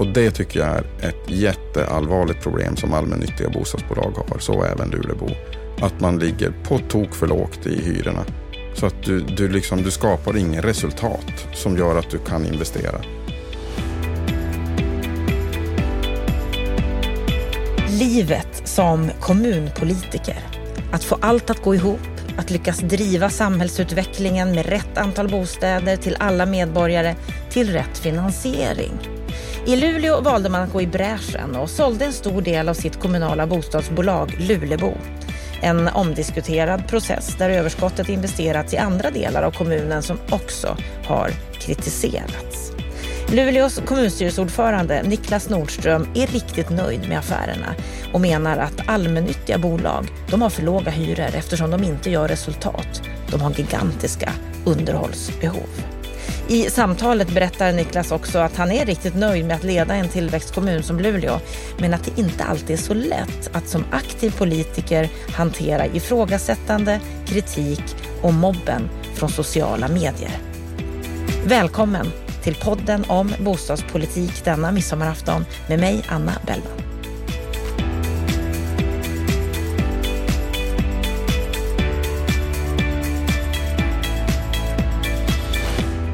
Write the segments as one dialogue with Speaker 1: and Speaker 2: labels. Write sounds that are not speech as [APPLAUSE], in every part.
Speaker 1: Och det tycker jag är ett jätteallvarligt problem som allmännyttiga bostadsbolag har, så även Lulebo. Att man ligger på tok för lågt i hyrorna. Så att du, du, liksom, du skapar ingen resultat som gör att du kan investera.
Speaker 2: Livet som kommunpolitiker. Att få allt att gå ihop, att lyckas driva samhällsutvecklingen med rätt antal bostäder till alla medborgare till rätt finansiering. I Luleå valde man att gå i bräschen och sålde en stor del av sitt kommunala bostadsbolag Lulebo. En omdiskuterad process där överskottet investerats i andra delar av kommunen som också har kritiserats. Luleås kommunstyrelseordförande Niklas Nordström är riktigt nöjd med affärerna och menar att allmännyttiga bolag de har för låga hyror eftersom de inte gör resultat. De har gigantiska underhållsbehov. I samtalet berättar Niklas också att han är riktigt nöjd med att leda en tillväxtkommun som Luleå, men att det inte alltid är så lätt att som aktiv politiker hantera ifrågasättande, kritik och mobben från sociala medier. Välkommen till podden om bostadspolitik denna midsommarafton med mig, Anna Bellman.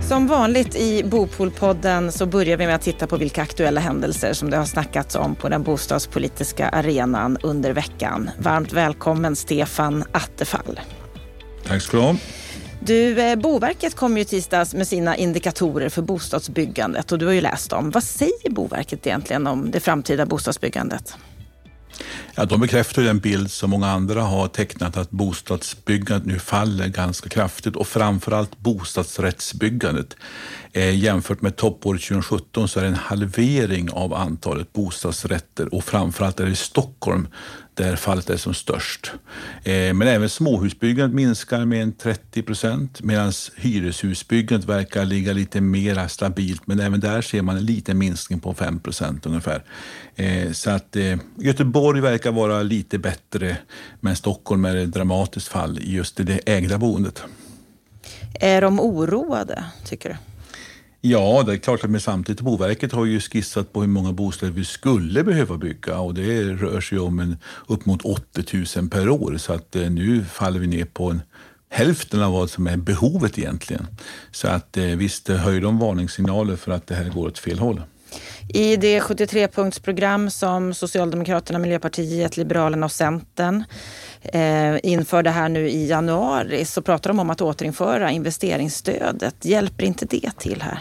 Speaker 2: Som vanligt i Bopolpodden så börjar vi med att titta på vilka aktuella händelser som det har snackats om på den bostadspolitiska arenan under veckan. Varmt välkommen Stefan Attefall.
Speaker 3: Tack ska du ha.
Speaker 2: Du, eh, Boverket kom ju tisdags med sina indikatorer för bostadsbyggandet och du har ju läst dem. Vad säger Boverket egentligen om det framtida bostadsbyggandet?
Speaker 3: Ja, de bekräftar den bild som många andra har tecknat att bostadsbyggandet nu faller ganska kraftigt och framförallt bostadsrättsbyggandet. Eh, jämfört med toppåret 2017 så är det en halvering av antalet bostadsrätter och framförallt är det i Stockholm där fallet är som störst. Eh, men även småhusbyggandet minskar med en 30 procent medan hyreshusbyggandet verkar ligga lite mer stabilt. Men även där ser man en liten minskning på 5 procent ungefär. Eh, så att eh, Göteborg verkar vara lite bättre men Stockholm är ett dramatiskt fall i just det ägda boendet.
Speaker 2: Är de oroade, tycker du?
Speaker 3: Ja, det är klart att men samtidigt Boverket har ju skissat på hur många bostäder vi skulle behöva bygga och det rör sig om en, upp mot 80 000 per år. Så att eh, nu faller vi ner på en hälften av vad som är behovet egentligen. Så att eh, visst eh, höjer de varningssignaler för att det här går åt fel håll.
Speaker 2: I det 73-punktsprogram som Socialdemokraterna, Miljöpartiet, Liberalerna och Centern eh, införde här nu i januari så pratar de om att återinföra investeringsstödet. Hjälper inte det till här?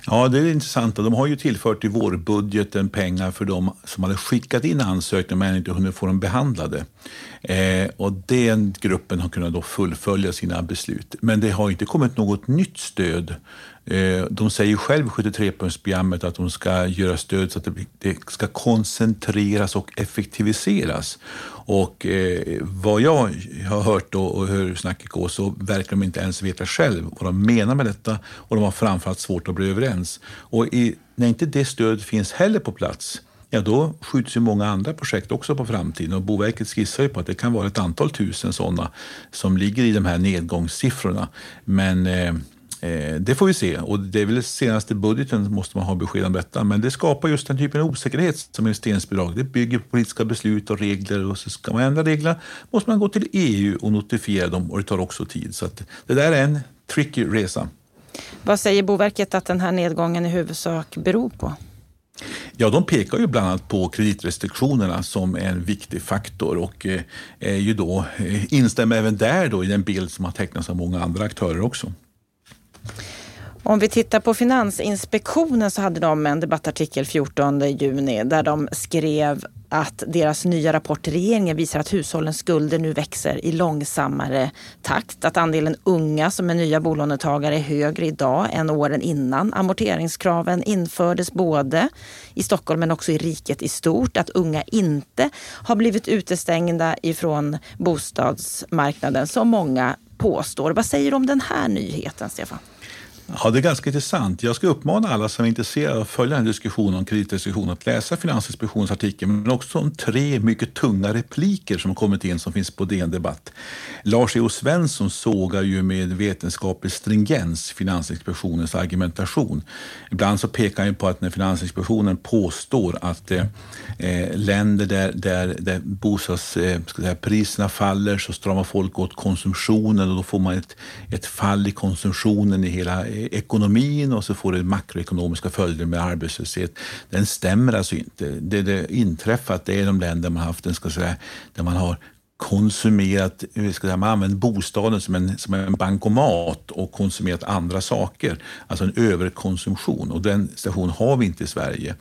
Speaker 3: Ja, det är intressant. De har ju tillfört i vårbudgeten pengar för de som hade skickat in ansökningar men inte hunnit få dem behandlade. Eh, och den gruppen har kunnat då fullfölja sina beslut. Men det har inte kommit något nytt stöd Eh, de säger själv 73-punktsprogrammet att de ska göra stöd så att det ska koncentreras och effektiviseras. Och eh, vad jag har hört och hur snacket går så verkar de inte ens veta själv vad de menar med detta och de har framförallt svårt att bli överens. Och i, när inte det stödet finns heller på plats ja då skjuts ju många andra projekt också på framtiden. Och Boverket skissar ju på att det kan vara ett antal tusen sådana som ligger i de här nedgångssiffrorna. Men eh, Eh, det får vi se och det är väl senaste budgeten måste man ha besked om detta. Men det skapar just den typen av osäkerhet som investeringsbidrag. Det bygger på politiska beslut och regler och så ska man ändra reglerna måste man gå till EU och notifiera dem och det tar också tid. Så det där är en tricky resa.
Speaker 2: Vad säger Boverket att den här nedgången i huvudsak beror på?
Speaker 3: Ja, de pekar ju bland annat på kreditrestriktionerna som en viktig faktor och eh, är ju då, eh, instämmer även där då i den bild som har tecknats av många andra aktörer också.
Speaker 2: Om vi tittar på Finansinspektionen så hade de en debattartikel 14 juni där de skrev att deras nya rapport till regeringen visar att hushållens skulder nu växer i långsammare takt. Att andelen unga som är nya bolånetagare är högre idag än åren innan amorteringskraven infördes både i Stockholm men också i riket i stort. Att unga inte har blivit utestängda ifrån bostadsmarknaden som många påstår. Vad säger du om den här nyheten, Stefan?
Speaker 3: Ja, det är ganska intressant. Jag ska uppmana alla som är intresserade av att följa den här diskussionen om kreditrestriktion att läsa Finansinspektionens artikel, men också de tre mycket tunga repliker som har kommit in som finns på DN Debatt. Lars E.O. Svensson sågar ju med vetenskaplig stringens Finansinspektionens argumentation. Ibland så pekar han på att när Finansinspektionen påstår att eh, eh länder där, där, där bostadspriserna eh, faller så stramar folk åt konsumtionen och då får man ett, ett fall i konsumtionen i hela Eh, ekonomin och så får det makroekonomiska följder med arbetslöshet. Den stämmer alltså inte. Det det inträffat det är de länder man haft en, ska säga, där man har konsumerat, eh, ska säga, man använder bostaden som en, som en bankomat och konsumerat andra saker. Alltså en överkonsumtion och den situationen har vi inte i Sverige.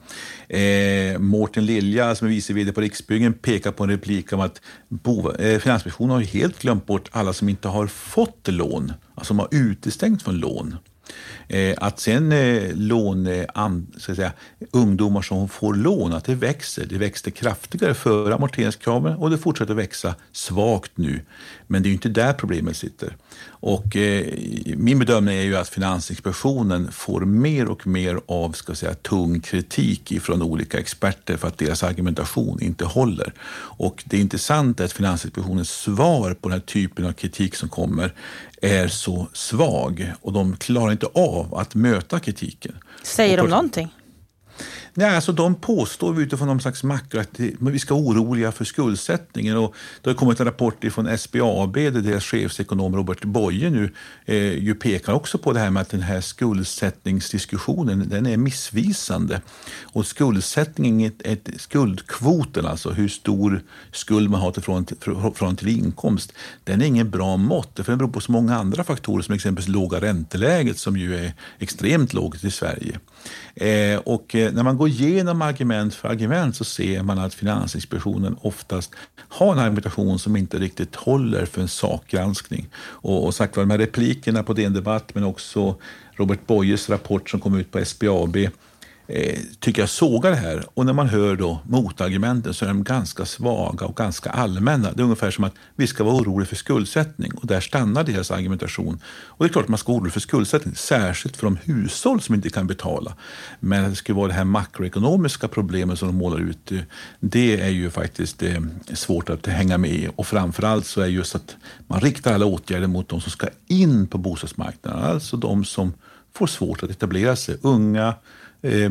Speaker 3: Eh, Mårten Lilja som är vice vd på Riksbyggen pekar på en replik om att Bo, eh, Finansinspektionen har helt glömt bort alla som inte har fått lån, alltså som har utestängts från lån. Eh, att sen eh, lån, eh, ska säga, ungdomar som får lån, att det växer. Det växte kraftigare före amorteringskraven och det fortsätter växa svagt nu. Men det är inte där problemet sitter. Och, eh, min bedömning är ju att Finansinspektionen får mer och mer av ska säga, tung kritik från olika experter för att deras argumentation inte håller. Och det är intressant att Finansinspektionens svar på den här typen av kritik som kommer är så svag och de klarar inte av att möta kritiken.
Speaker 2: Säger de någonting?
Speaker 3: Nej, alltså de påstår utifrån någon slags makro att vi ska vara oroliga för skuldsättningen. Och det har kommit en rapport från SBAB där deras chefsekonom Robert Boye nu eh, ju pekar också på det här med att den här skuldsättningsdiskussionen den är missvisande. Och skuldsättning, ett, ett, skuldkvoten, alltså hur stor skuld man har till från, från till inkomst, den är ingen bra mått för den beror på så många andra faktorer som exempelvis låga ränteläget som ju är extremt lågt i Sverige. Eh, och eh, när man går igenom argument för argument så ser man att Finansinspektionen oftast har en argumentation som inte riktigt håller för en sakgranskning. Och, och sagt var, de här replikerna på DN Debatt men också Robert Boyes rapport som kom ut på SBAB eh, tycker jag sågar det här. Och när man hör då motargumenten så är de ganska svaga och ganska allmänna. Det är ungefär som att vi ska vara oroliga för skuldsättning och där stannar deras argumentation. Och det är klart att man ska vara orolig för skuldsättning, särskilt för de hushåll som inte kan betala. Men att det skulle vara det här makroekonomiska problemet som de målar ut, eh, det är ju faktiskt eh, svårt att hänga med i. Och framförallt så är just att man riktar alla åtgärder mot de som ska in på bostadsmarknaden, alltså de som får svårt att etablera sig. Unga, Eh,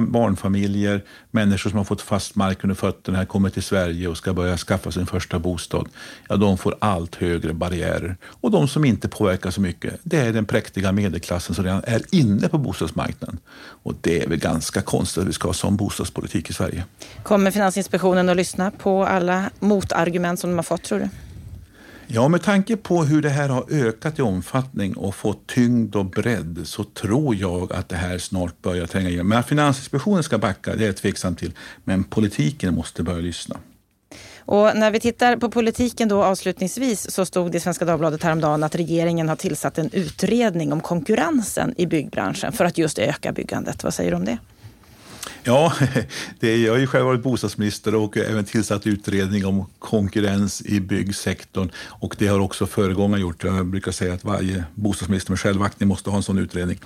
Speaker 3: barnfamiljer, människor som har fått fast mark under fötterna, kommer till Sverige och ska börja skaffa sin första bostad. Ja, de får allt högre barriärer. Och de som inte påverkar så mycket, det är den präktiga medelklassen som redan är inne på bostadsmarknaden. Och det är väl ganska konstigt att vi ska ha sån bostadspolitik i Sverige.
Speaker 2: Kommer Finansinspektionen att lyssna på alla motargument som de har fått, tror du?
Speaker 3: Ja, med tanke på hur det här har ökat i omfattning och fått tyngd och bredd så tror jag att det här snart börjar tränga igenom. Men att Finansinspektionen ska backa, det är jag tveksam till. Men politiken måste börja lyssna.
Speaker 2: Och när vi tittar på politiken då avslutningsvis så stod det i Svenska Dagbladet häromdagen att regeringen har tillsatt en utredning om konkurrensen i byggbranschen för att just öka byggandet. Vad säger du om det?
Speaker 3: Ja, [LAUGHS] det är, jag har ju själv varit bostadsminister och även tillsatt utredning om konkurrens i byggsektorn. Och det har också föregångaren gjort. Jag brukar säga att varje bostadsminister med självaktning måste ha en sån utredning.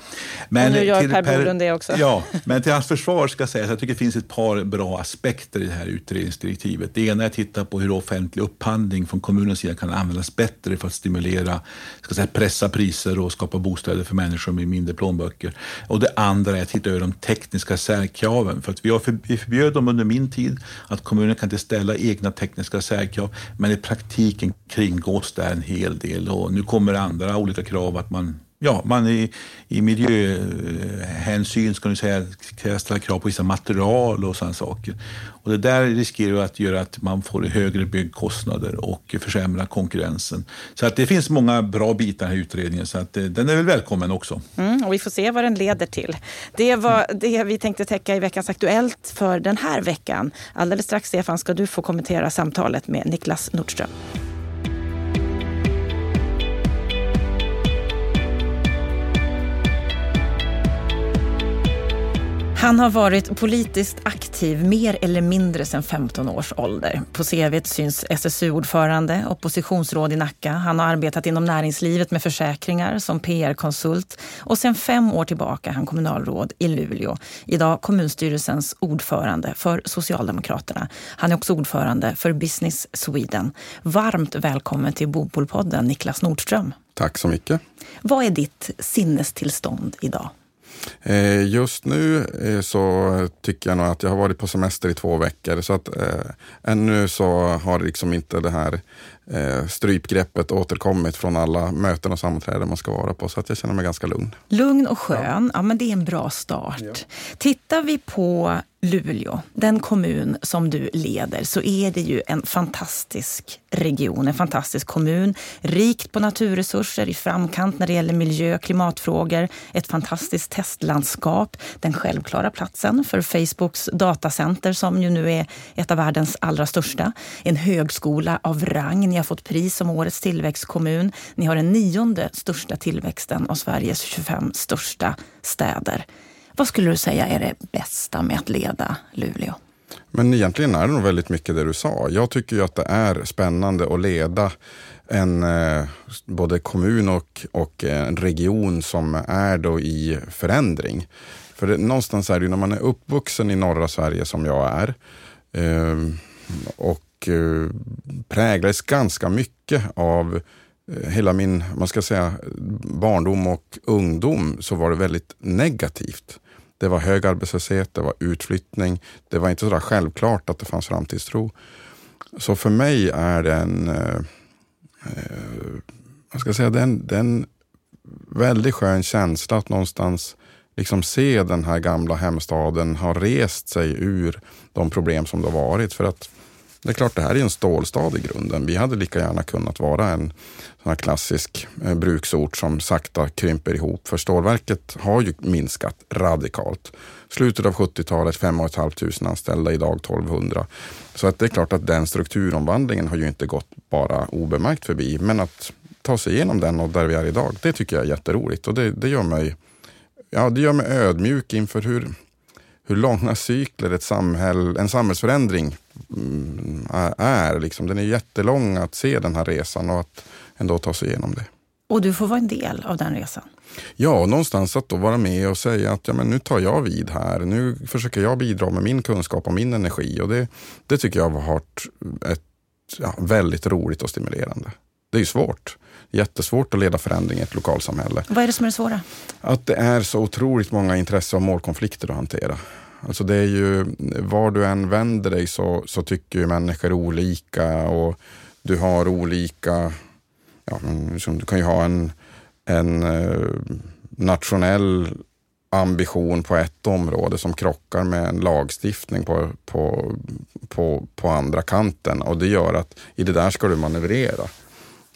Speaker 2: Men och nu gör Per Bolund det också.
Speaker 3: Ja, men till hans försvar ska jag säga att jag tycker det finns ett par bra aspekter i det här utredningsdirektivet. Det ena är att titta på hur offentlig upphandling från kommunens sida kan användas bättre för att stimulera, ska säga, pressa priser och skapa bostäder för människor med mindre plånböcker. Och det andra är att titta över de tekniska särkraven kraven. För att vi, har för, vi förbjöd dem under min tid att kommunen kan inte ställa egna tekniska särkrav. Men i praktiken kringgås det en hel del och nu kommer andra olika krav att man Ja, man i, i miljöhänsyn ska nu säga, ställa krav på vissa material och sådana saker. Och det där riskerar att göra att man får högre byggkostnader och försämra konkurrensen. Så att det finns många bra bitar i den här utredningen så att eh, den är väl välkommen också.
Speaker 2: Mm, och vi får se vad den leder till. Det var det vi tänkte täcka i veckans Aktuellt för den här veckan. Alldeles strax, Stefan, ska du få kommentera samtalet med Niklas Nordström. Han har varit politiskt aktiv mer eller mindre sedan 15 års ålder. På CV syns SSU-ordförande, oppositionsråd i Nacka. Han har arbetat inom näringslivet med försäkringar som PR-konsult och sedan fem år tillbaka är han kommunalråd i Luleå. Idag kommunstyrelsens ordförande för Socialdemokraterna. Han är också ordförande för Business Sweden. Varmt välkommen till Bopolpodden Niklas Nordström.
Speaker 1: Tack så mycket.
Speaker 2: Vad är ditt sinnestillstånd idag?
Speaker 1: Eh, just nu eh, så tycker jag nog att jag har varit på semester i två veckor så att eh, ännu så har liksom inte det här eh, strypgreppet återkommit från alla möten och sammanträden man ska vara på så att jag känner mig ganska lugn.
Speaker 2: Lugn och skön, ja, ja men det är en bra start. Ja. Tittar vi på Luleå, den kommun som du leder, så är det ju en fantastisk region, en fantastisk kommun. Rikt på naturresurser, i framkant när det gäller miljö och klimatfrågor. Ett fantastiskt testlandskap. Den självklara platsen för Facebooks datacenter som ju nu är ett av världens allra största. En högskola av rang. Ni har fått pris som årets tillväxtkommun. Ni har den nionde största tillväxten av Sveriges 25 största städer. Vad skulle du säga är det bästa med att leda Luleå?
Speaker 1: Men egentligen är det nog väldigt mycket det du sa. Jag tycker ju att det är spännande att leda en eh, både kommun och, och en region som är då i förändring. För det, någonstans är det ju när man är uppvuxen i norra Sverige som jag är eh, och eh, ganska mycket av Eh, Eh, hela min, man ska säga, barndom och ungdom så var det väldigt negativt. Det var hög arbetslöshet, det var utflyttning. Det var inte så självklart att det fanns framtidstro. Så för mig är det en, eh, eh vad ska jag säga, den, den väldigt skön känsla att någonstans liksom se den här gamla hemstaden ha rest sig ur de problem som det har varit. För att det är klart, det här är en stålstad i grunden. Vi hade lika gärna kunnat vara en sån här klassisk eh, bruksort som sakta krymper ihop. För stålverket har ju minskat radikalt. Slutet av 70-talet 5 500 anställda, idag 1200. Så att det är klart att den strukturomvandlingen har ju inte gått bara obemärkt förbi. Men att ta sig igenom den och där vi är idag, det tycker jag är jätteroligt. Och det, det, gör, mig, ja, det gör mig ödmjuk inför hur, hur långa cykler ett samhäll, en samhällsförändring mm, är. Liksom. Den är jättelång att se den här resan och att ändå ta sig igenom det.
Speaker 2: Och du får vara en del av den resan?
Speaker 1: Ja, någonstans att då vara med och säga att ja, men nu tar jag vid här. Nu försöker jag bidra med min kunskap och min energi. Och det, det tycker jag har varit ett, ja, väldigt roligt och stimulerande. Det är ju svårt. Jättesvårt att leda förändring i ett lokalsamhälle.
Speaker 2: Vad är det som är det svåra?
Speaker 1: Att det är så otroligt många intresse och målkonflikter att hantera. Alltså det är ju, var du än vänder dig så, så tycker människor olika och du har olika ja, liksom, du kan ju ha en, en eh, nationell ambition på ett område som krockar med en lagstiftning på, på, på, på andra kanten och det gör att i det där ska du manövrera.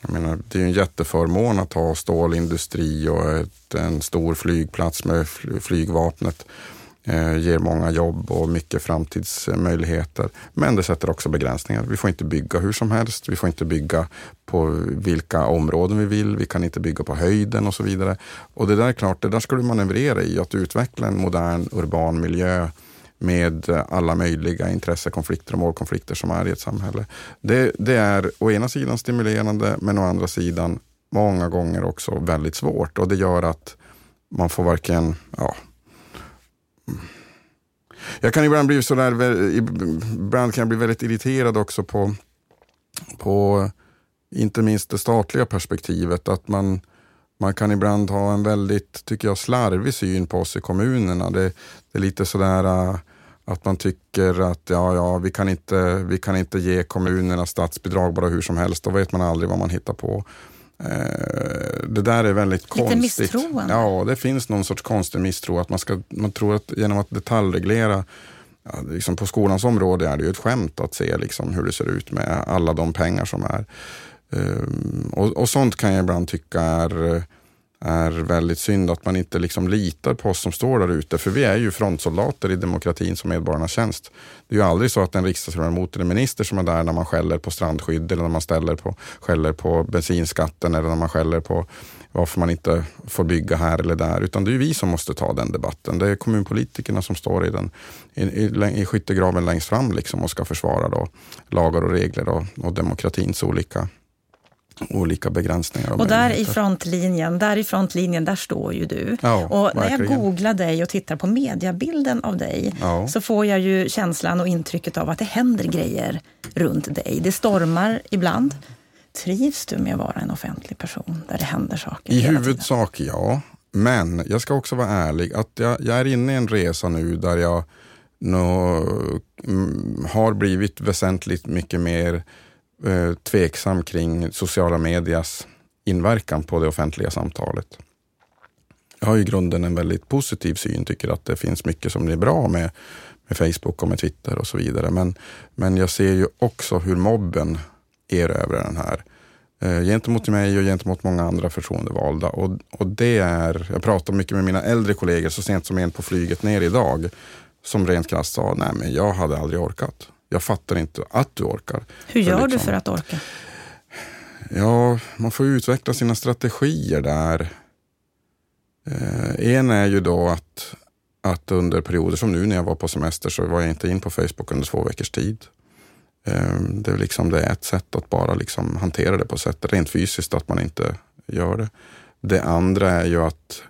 Speaker 1: Jag menar, det är ju en jätteförmån att ha stålindustri och ett, en stor flygplats med flygvapnet eh, Eh, ger många jobb och mycket framtidsmöjligheter. Men det sätter också begränsningar. Vi får inte bygga hur som helst. Vi får inte bygga på vilka områden vi vill. Vi kan inte bygga på höjden och så vidare. Och det där är klart, det där ska du manövrera i, att utveckla en modern urban miljö med alla möjliga intressekonflikter och målkonflikter som är i ett samhälle. Det, det är å ena sidan stimulerande, men å andra sidan många gånger också väldigt svårt och det gör att man får varken, ja, jag kan ibland bli sådär, ibland kan jag bli väldigt irriterad också på, på inte minst det statliga perspektivet. Att man, man kan ibland ha en väldigt, tycker jag, slarvig syn på oss i kommunerna. Det, det är lite sådär äh, att man tycker att ja, ja, vi, kan inte, vi kan inte ge kommunerna statsbidrag bara hur som helst. Då vet man aldrig vad man hittar på. Eh, det där är väldigt Lite konstigt.
Speaker 2: misstroende?
Speaker 1: Ja, det finns någon sorts konstig misstro. Att man, ska, man tror att genom att detaljreglera ja, liksom på skolans område är det ju ett skämt att se liksom hur det ser ut med alla de pengar som är. Um, och, och, sånt kan jag ibland tycka är är väldigt synd att man inte liksom litar på oss som står där ute. För vi är ju frontsoldater i demokratin som medborgarnas tjänst. Det är ju aldrig så att en riksdagsledamot eller minister som är där när man skäller på strandskydd eller när man ställer på, skäller på bensinskatten eller när man skäller på varför man inte får bygga här eller där, utan det är vi som måste ta den debatten. Det är kommunpolitikerna som står i, den, i, i, i skyttegraven längst fram liksom och ska försvara då lagar och regler och, och demokratins olika olika begränsningar.
Speaker 2: Och, och där i frontlinjen, där i frontlinjen, där står ju du.
Speaker 1: Ja,
Speaker 2: och när jag googlar dig och tittar på mediabilden av dig ja. så får jag ju känslan och intrycket av att det händer grejer runt dig. Det stormar ibland. Trivs du med att vara en offentlig person där det händer saker?
Speaker 1: I huvudsak ja. Men jag ska också vara ärlig att jag, jag är inne i en resa nu där jag nå, mm, har blivit väsentligt mycket mer eh, tveksam kring sociala medias inverkan på det offentliga samtalet. Jag har i grunden en väldigt positiv syn, tycker att det finns mycket som är bra med, med Facebook och med Twitter och så vidare. Men, men jag ser ju också hur mobben erövrar den här eh, gentemot mig och gentemot många andra förtroendevalda. Och, och det är, jag pratar mycket med mina äldre kollegor, så sent som en på flyget ner idag, som rent krasst sa, nej men jag hade aldrig orkat. Jag fattar inte att du orkar.
Speaker 2: Hur gör liksom, du för att orka?
Speaker 1: Ja, man får utveckla sina strategier där. Eh, en är ju då att, att under perioder som nu när jag var på semester så var jag inte in på Facebook under två veckors tid. Eh, det, är liksom, det är ett sätt att bara liksom hantera det på sättet rent fysiskt, att man inte gör det. Det andra är ju att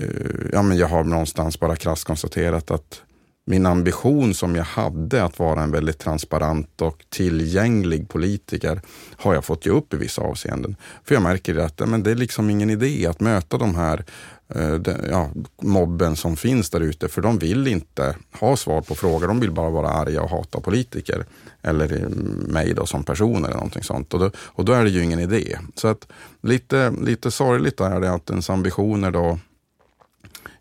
Speaker 1: eh, ja, men jag har någonstans bara krasst konstaterat att min ambition som jag hade att vara en väldigt transparent och tillgänglig politiker har jag fått ge upp i vissa avseenden. För jag märker att men det är liksom ingen idé att möta de här eh, ja, mobben som finns där ute, för de vill inte ha svar på frågor. De vill bara vara arga och hata politiker eller eh, mig då som person eller någonting sånt. Och då, och då är det ju ingen idé. Så att lite, lite sorgligt är det att ens ambitioner då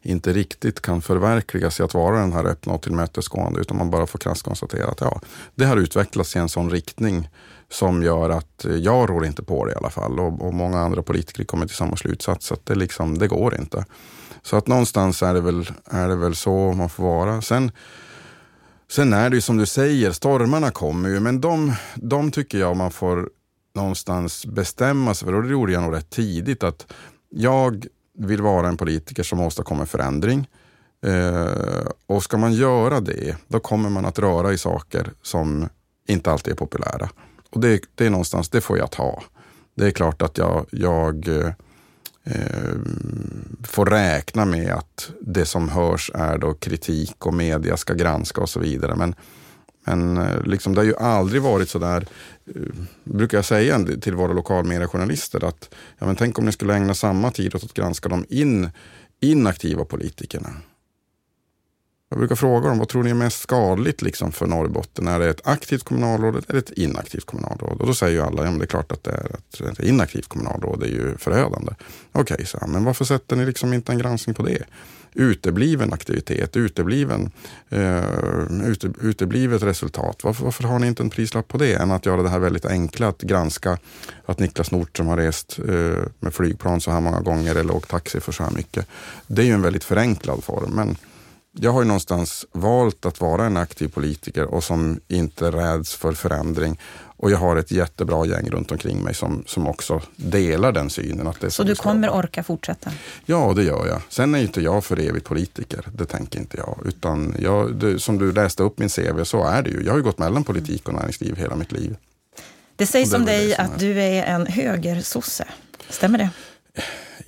Speaker 1: inte riktigt kan förverkligas i att vara den här öppna och tillmötesgående, utan man bara får krasst konstatera att ja, det har utvecklats i en sån riktning som gör att eh, jag rår inte på det i alla fall och, och många andra politiker kommer till samma slutsats att det, liksom, det går inte. Så att någonstans är det väl, är det väl så man får vara. Sen, sen är det ju som du säger, stormarna kommer ju, men de, de tycker jag man får någonstans bestämma sig för, och det gjorde jag nog rätt tidigt, att jag vill vara en politiker som åstadkommer förändring. Eh, och ska man göra det, då kommer man att röra i saker som inte alltid är populära. Och det, det är någonstans, det får jag ta. Det är klart att jag, jag eh, får räkna med att det som hörs är då kritik och media ska granska och så vidare. Men en, eh, liksom, det har ju aldrig varit så där, eh, brukar jag säga till våra lokalmediejournalister, att ja, men tänk om ni skulle ägna samma tid åt att granska de in, inaktiva politikerna. Jag brukar fråga dem, vad tror ni är mest skadligt liksom för Norrbotten? Är det ett aktivt kommunalråd eller ett inaktivt kommunalråd? Och då säger ju alla, ja men det är klart att det är ett, ett inaktivt kommunalråd, det är ju förödande. Okej, okay, så men varför sätter ni liksom inte en granskning på det? utebliven aktivitet, utebliven, uh, ute, uteblivet resultat. Varför, varför, har ni inte en prislapp på det än att göra det här väldigt enkla att granska att Niklas Nordström har rest uh, med flygplan så här många gånger eller åkt taxi för så här mycket. Det är ju en väldigt förenklad form. Men jag har ju någonstans valt att vara en aktiv politiker och som inte räds för förändring. Och jag har ett jättebra gäng runt omkring mig som, som också delar den synen. Att det
Speaker 2: så du kommer orka fortsätta?
Speaker 1: Ja, det gör jag. Sen är inte jag för evigt politiker. Det tänker inte jag. Utan jag, det, som du läste upp min CV, så är det ju. Jag har ju gått mellan politik och näringsliv hela mitt liv.
Speaker 2: Det sägs om dig att du är en högersosse. Stämmer det?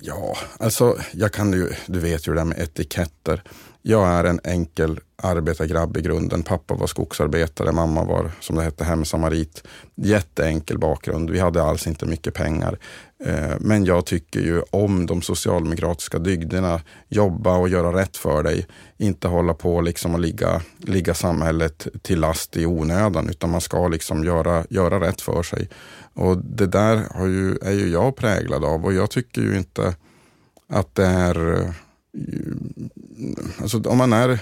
Speaker 1: Ja, alltså jag kan ju, du vet ju det där med etiketter. Jag är en enkel arbetargrabb i grunden. Pappa var skogsarbetare, mamma var som det hette hemsamarit. Jätteenkel bakgrund. Vi hade alls inte mycket pengar. Eh, men jag tycker ju om de socialdemokratiska dygderna. Jobba och göra rätt för dig. Inte hålla på liksom och ligga, ligga samhället till last i onödan utan man ska liksom göra, göra rätt för sig. Och Det där har ju, är ju jag präglad av och jag tycker ju inte att det är eh, alltså om man är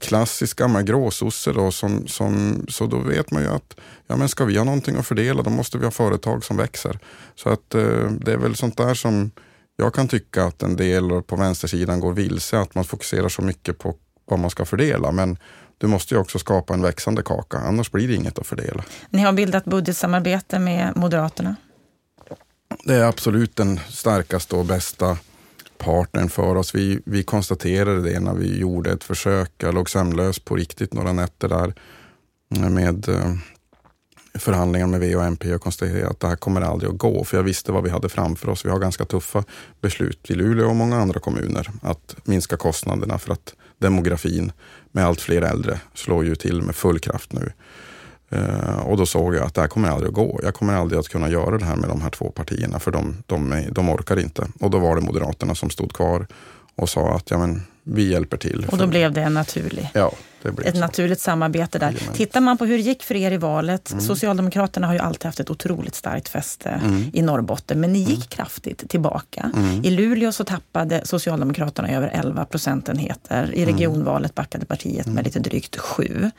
Speaker 1: klassisk gammal gråsosse då, som, som, så då vet man ju att ja, men ska vi ha någonting att fördela då måste vi ha företag som växer. Så att eh, det är väl sånt där som jag kan tycka att en del på vänstersidan går vilse, att man fokuserar så mycket på vad man ska fördela. Men du måste ju också skapa en växande kaka, annars blir det inget att fördela.
Speaker 2: Ni har bildat budgetsamarbete med Moderaterna.
Speaker 1: det är absolut den starkaste och bästa partnern för oss. Vi, vi konstaterade det när vi gjorde ett försök. Jag låg sömnlös på riktigt några nätter där med eh, förhandlingar med V och MP och konstaterade att det här kommer aldrig att gå. För jag visste vad vi hade framför oss. Vi har ganska tuffa beslut i Luleå och många andra kommuner att minska kostnaderna för att demografin med allt fler äldre slår ju till med full kraft nu. Uh, och då såg jag att det här kommer aldrig att gå. Jag kommer aldrig att kunna göra det här med de här två partierna för de, de, de orkar inte. Och då var det Moderaterna som stod kvar och sa att ja, men, vi hjälper till.
Speaker 2: Och då blev det en naturlig,
Speaker 1: ja,
Speaker 2: det ett så. naturligt samarbete där. Jajamän. Tittar man på hur det gick för er i valet. Mm. Socialdemokraterna har ju alltid haft ett otroligt starkt fäste mm. i Norrbotten. Men ni gick mm. kraftigt tillbaka. Mm. I Luleå så tappade Socialdemokraterna över 11 procentenheter. I mm. regionvalet backade partiet med mm. lite drygt 7.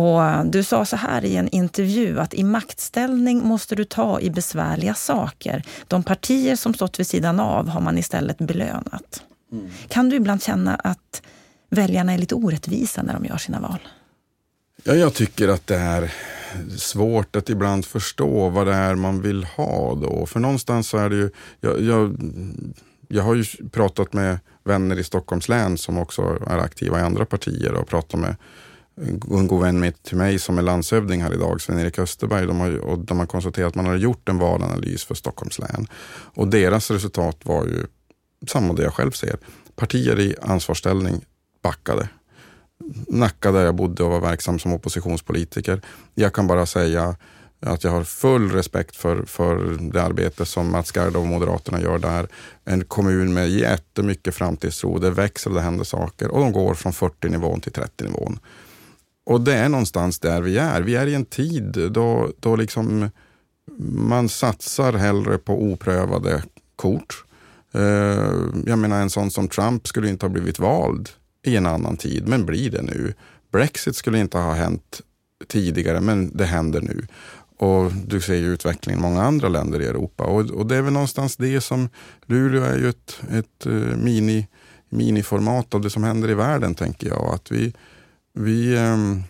Speaker 2: Och du sa så här i en intervju att i maktställning måste du ta i besvärliga saker. De partier som stått vid sidan av har man istället belönat. Mm. Kan du ibland känna att väljarna är lite orättvisa när de gör sina val?
Speaker 1: Ja, jag tycker att det är svårt att ibland förstå vad det är man vill ha då. För någonstans så är det ju, jag, jag, jag har ju pratat med vänner i Stockholms län som också är aktiva i andra partier och pratat med en god vän med till mig som är landshövding här idag, Sven-Erik Österberg, de har, och de har konstaterat att man har gjort en valanalys för Stockholms län. Och deras resultat var ju samma det jag själv ser. Partier i ansvarsställning backade. Nacka där jag bodde och var verksam som oppositionspolitiker. Jag kan bara säga att jag har full respekt för, för det arbete som Mats Gerd och Moderaterna gör där. En kommun med jättemycket framtidstro. Det växer och det händer saker och de går från 40 nivån till 30 nivån. Och det är någonstans där vi är. Vi är i en tid då, då liksom man satsar hellre på oprövade kort. Eh, jag menar en sån som Trump skulle inte ha blivit vald i en annan tid, men blir det nu. Brexit skulle inte ha hänt tidigare, men det händer nu. Och du ser ju utvecklingen i många andra länder i Europa. Och, och det är väl någonstans det som, Luleå är ju ett, ett eh, mini, miniformat av det som händer i världen, tänker jag. Att vi, vi, ehm,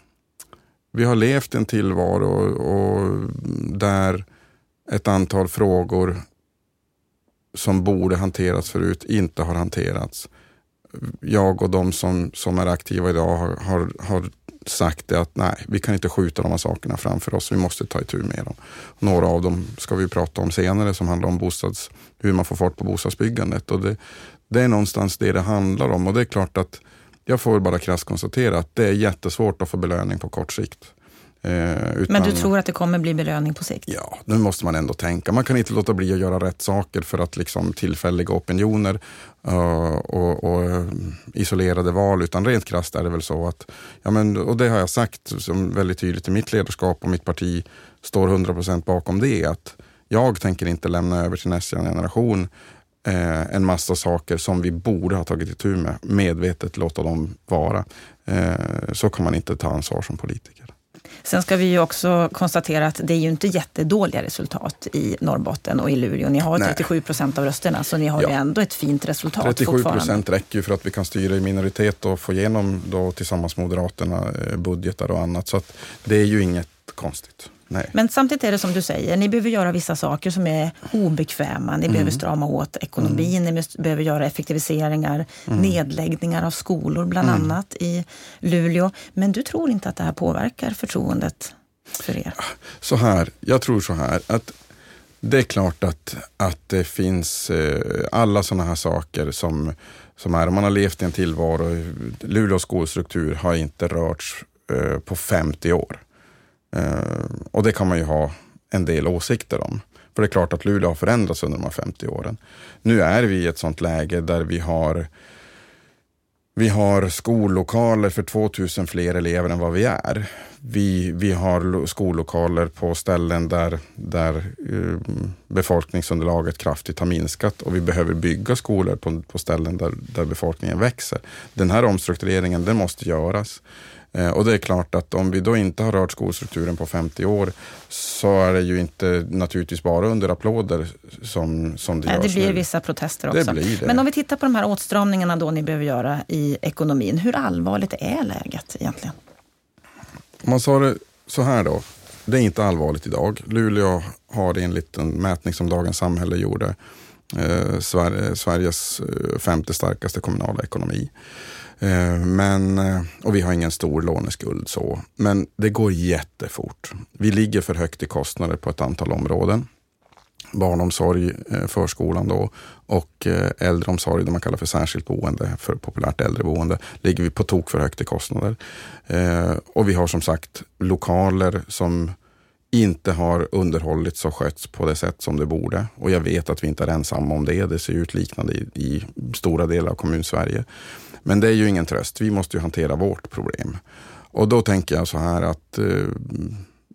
Speaker 1: vi har levt en tillvaro och där ett antal frågor som borde hanterats förut inte har hanterats. Jag och de som, som är aktiva idag har, har, har sagt det att nej, vi kan inte skjuta de här sakerna framför oss. Vi måste ta itu med dem. Några av dem ska vi prata om senare som handlar om bostads, hur man får fart på bostadsbyggandet. Och det, det är någonstans det det handlar om och det är klart att jag får bara krasst konstatera att det är jättesvårt att få belöning på kort sikt.
Speaker 2: Eh, utan, Men du tror att det kommer bli belöning på sikt?
Speaker 1: Ja, nu måste man ändå tänka. Man kan inte låta bli att göra rätt saker för att liksom tillfälliga opinioner uh, och, och uh, isolerade val. Utan rent krasst är det väl så att, ja, men, och det har jag sagt som väldigt tydligt i mitt ledarskap och mitt parti står 100% bakom det. Att jag tänker inte lämna över till nästa generation eh, en massa saker som vi borde ha tagit itu med. Medvetet låta dem vara. Eh, så kan man inte ta ansvar som politiker.
Speaker 2: Sen ska vi ju också konstatera att det är ju inte jättedåliga resultat i Norrbotten och i Luleå. Ni har 37 procent av rösterna, så ni har ja. ju ändå ett fint resultat
Speaker 1: 37 procent räcker ju för att vi kan styra i minoritet och få igenom då tillsammans med Moderaterna eh, budgetar och annat. Så det är ju inget konstigt. Nej.
Speaker 2: Men samtidigt är det som du säger, ni behöver göra vissa saker som är obekväma. Ni mm. behöver strama åt ekonomin, mm. ni behöver göra effektiviseringar, mm. nedläggningar av skolor bland mm. annat i Luleå. Men du tror inte att det här påverkar förtroendet för er?
Speaker 1: Så här, jag tror så här att det är klart att, att det finns eh, alla sådana här saker som, som är, man har levt i en tillvaro, Luleås skolstruktur har inte rörts eh, på 50 år. Eh, och det kan man ju ha en del åsikter om. För det är klart att Luleå har förändrats under de här 50 åren. Nu är vi i ett sånt läge där vi har vi har skollokaler för 2000 fler elever än vad vi är. Vi, vi har skollokaler på ställen där, där eh, befolkningsunderlaget kraftigt har minskat och vi behöver bygga skolor på, på ställen där, där befolkningen växer. Den här omstruktureringen den måste göras. Eh, och det är klart att om vi då inte har rört skolstrukturen på 50 år så är det ju inte naturligtvis bara under applåder som, som det
Speaker 2: Nej,
Speaker 1: görs
Speaker 2: Det blir
Speaker 1: nu.
Speaker 2: vissa protester också. Det blir det. Men om vi tittar på de här åtstramningarna då ni behöver göra i ekonomin. Hur allvarligt är läget egentligen?
Speaker 1: Om man sa det så här då. det är inte allvarligt idag. Luleå har enligt en mätning som Dagens Samhälle gjorde eh, Sverige, Sveriges eh, femte starkaste kommunala ekonomi. Eh, men, eh, och vi har ingen stor låneskuld så. Men det går jättefort. Vi ligger för högt i kostnader på ett antal områden barnomsorg, eh, förskolan då och äldreomsorg, det man kallar för särskilt boende, för populärt äldreboende, ligger vi på tok för högt i kostnader. Och vi har som sagt lokaler som inte har underhållits och skötts på det sätt som det borde. Och jag vet att vi inte är ensamma om det. Det ser ut liknande i, i stora delar av kommunsverige. Men det är ju ingen tröst. Vi måste ju hantera vårt problem. Och då tänker jag så här att eh,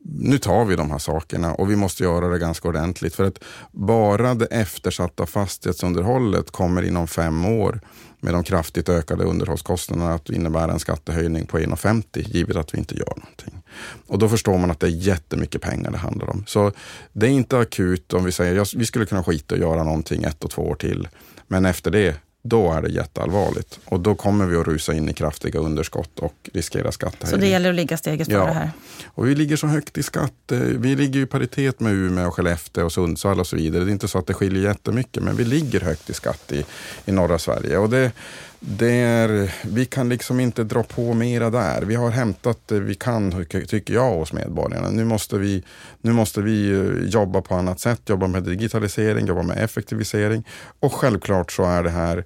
Speaker 1: nu tar vi de här sakerna och vi måste göra det ganska ordentligt. För att bara det eftersatta fastighetsunderhållet kommer inom fem år med de kraftigt ökade underhållskostnaderna att innebära en skattehöjning på 1,50 givet att vi inte gör någonting. Och då förstår man att det är jättemycket pengar det handlar om. Så det är inte akut om vi säger att vi skulle kunna skita och göra någonting ett och två år till. Men efter det, då är det jätteallvarligt. Och då kommer vi att rusa in i kraftiga underskott och riskera skattehöjning.
Speaker 2: Så det gäller att ligga steget före ja. här?
Speaker 1: Och vi ligger så högt i skatt. Eh, vi ligger i paritet med Umeå, Skellefteå och Sundsvall och så vidare. Det är inte så att det skiljer jättemycket, men vi ligger högt i skatt i, i norra Sverige. Och det, det är, vi kan liksom inte dra på mera där. Vi har hämtat det vi kan, tycker jag, hos medborgarna. Nu måste vi, nu måste vi eh, jobba på annat sätt, jobba med digitalisering, jobba med effektivisering. Och självklart så är det här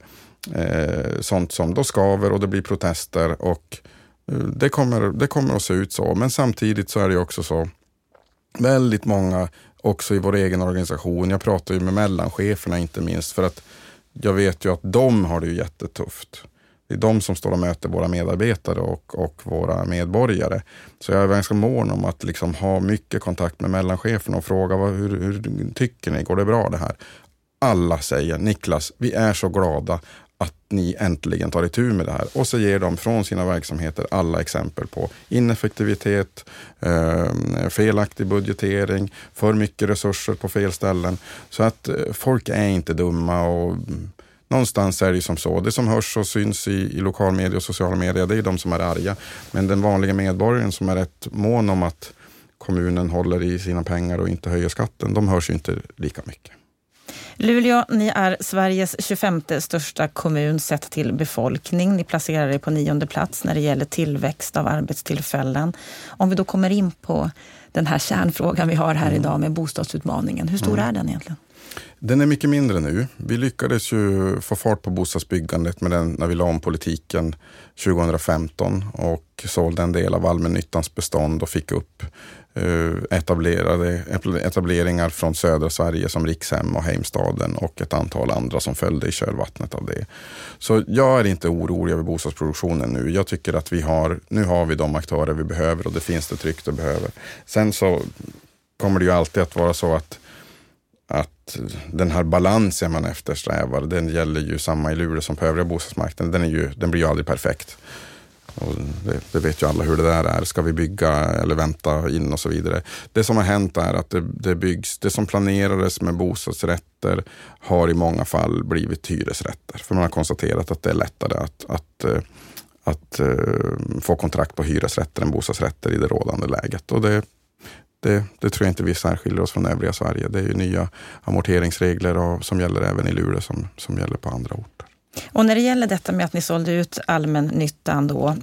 Speaker 1: eh, sånt som då skaver och det blir protester och eh, det kommer, det kommer att se ut så. Men samtidigt så är det också så, väldigt många också i vår egen organisation, jag pratar ju med mellancheferna inte minst, för att jag vet ju att de har det ju jättetufft. Det är de som står och möter våra medarbetare och, och våra medborgare. Så jag är ganska mån om att liksom ha mycket kontakt med mellancheferna och fråga vad, hur, hur tycker ni, går det bra det här? Alla säger Niklas, vi är så glada att ni äntligen tar itu med det här. Och så ger de från sina verksamheter alla exempel på ineffektivitet, eh, felaktig budgetering, för mycket resurser på fel ställen. Så att eh, folk är inte dumma och mm, någonstans är det som så. Det som hörs och syns i, i lokalmedia och sociala medier, det är de som är arga. Men den vanliga medborgaren som är rätt mån om att kommunen håller i sina pengar och inte höjer skatten, de hörs ju inte lika mycket.
Speaker 2: Luleå, ni är Sveriges 25 största kommun sett till befolkning. Ni placerar er på nionde plats när det gäller tillväxt av arbetstillfällen. Om vi då kommer in på den här kärnfrågan vi har här mm. idag med bostadsutmaningen. Hur stor mm. är den egentligen?
Speaker 1: Den är mycket mindre nu. Vi lyckades ju få fart på bostadsbyggandet med den när vi la om politiken 2015 och sålde en del av allmännyttans bestånd och fick upp Eh, etablerade, etableringar från södra Sverige som Rikshem och Heimstaden och ett antal andra som följde i kölvattnet av det. Så jag är inte orolig över bostadsproduktionen nu. Jag tycker att vi har, nu har vi de aktörer vi behöver och det finns det tryck det behöver. Sen så kommer det ju alltid att vara så att att den här balansen man eftersträvar, den gäller ju samma i Luleå som på övriga bostadsmarknaden. Den, är ju, den blir ju aldrig perfekt. Och det, det, vet ju alla hur det där är. Ska vi bygga eller vänta in och så vidare. Det som har hänt är att det, det byggs, det som planerades med bostadsrätter har i många fall blivit hyresrätter. För man har konstaterat att det är lättare att, att eh, att, att uh, få kontrakt på hyresrätter än bostadsrätter i det rådande läget. Och det, det, det, tror jag inte vi särskiljer oss från övriga Sverige. Det är ju nya amorteringsregler och, som gäller även i Luleå som, som gäller på andra orter.
Speaker 2: Och när det gäller detta med att ni sålde ut allmännyttan då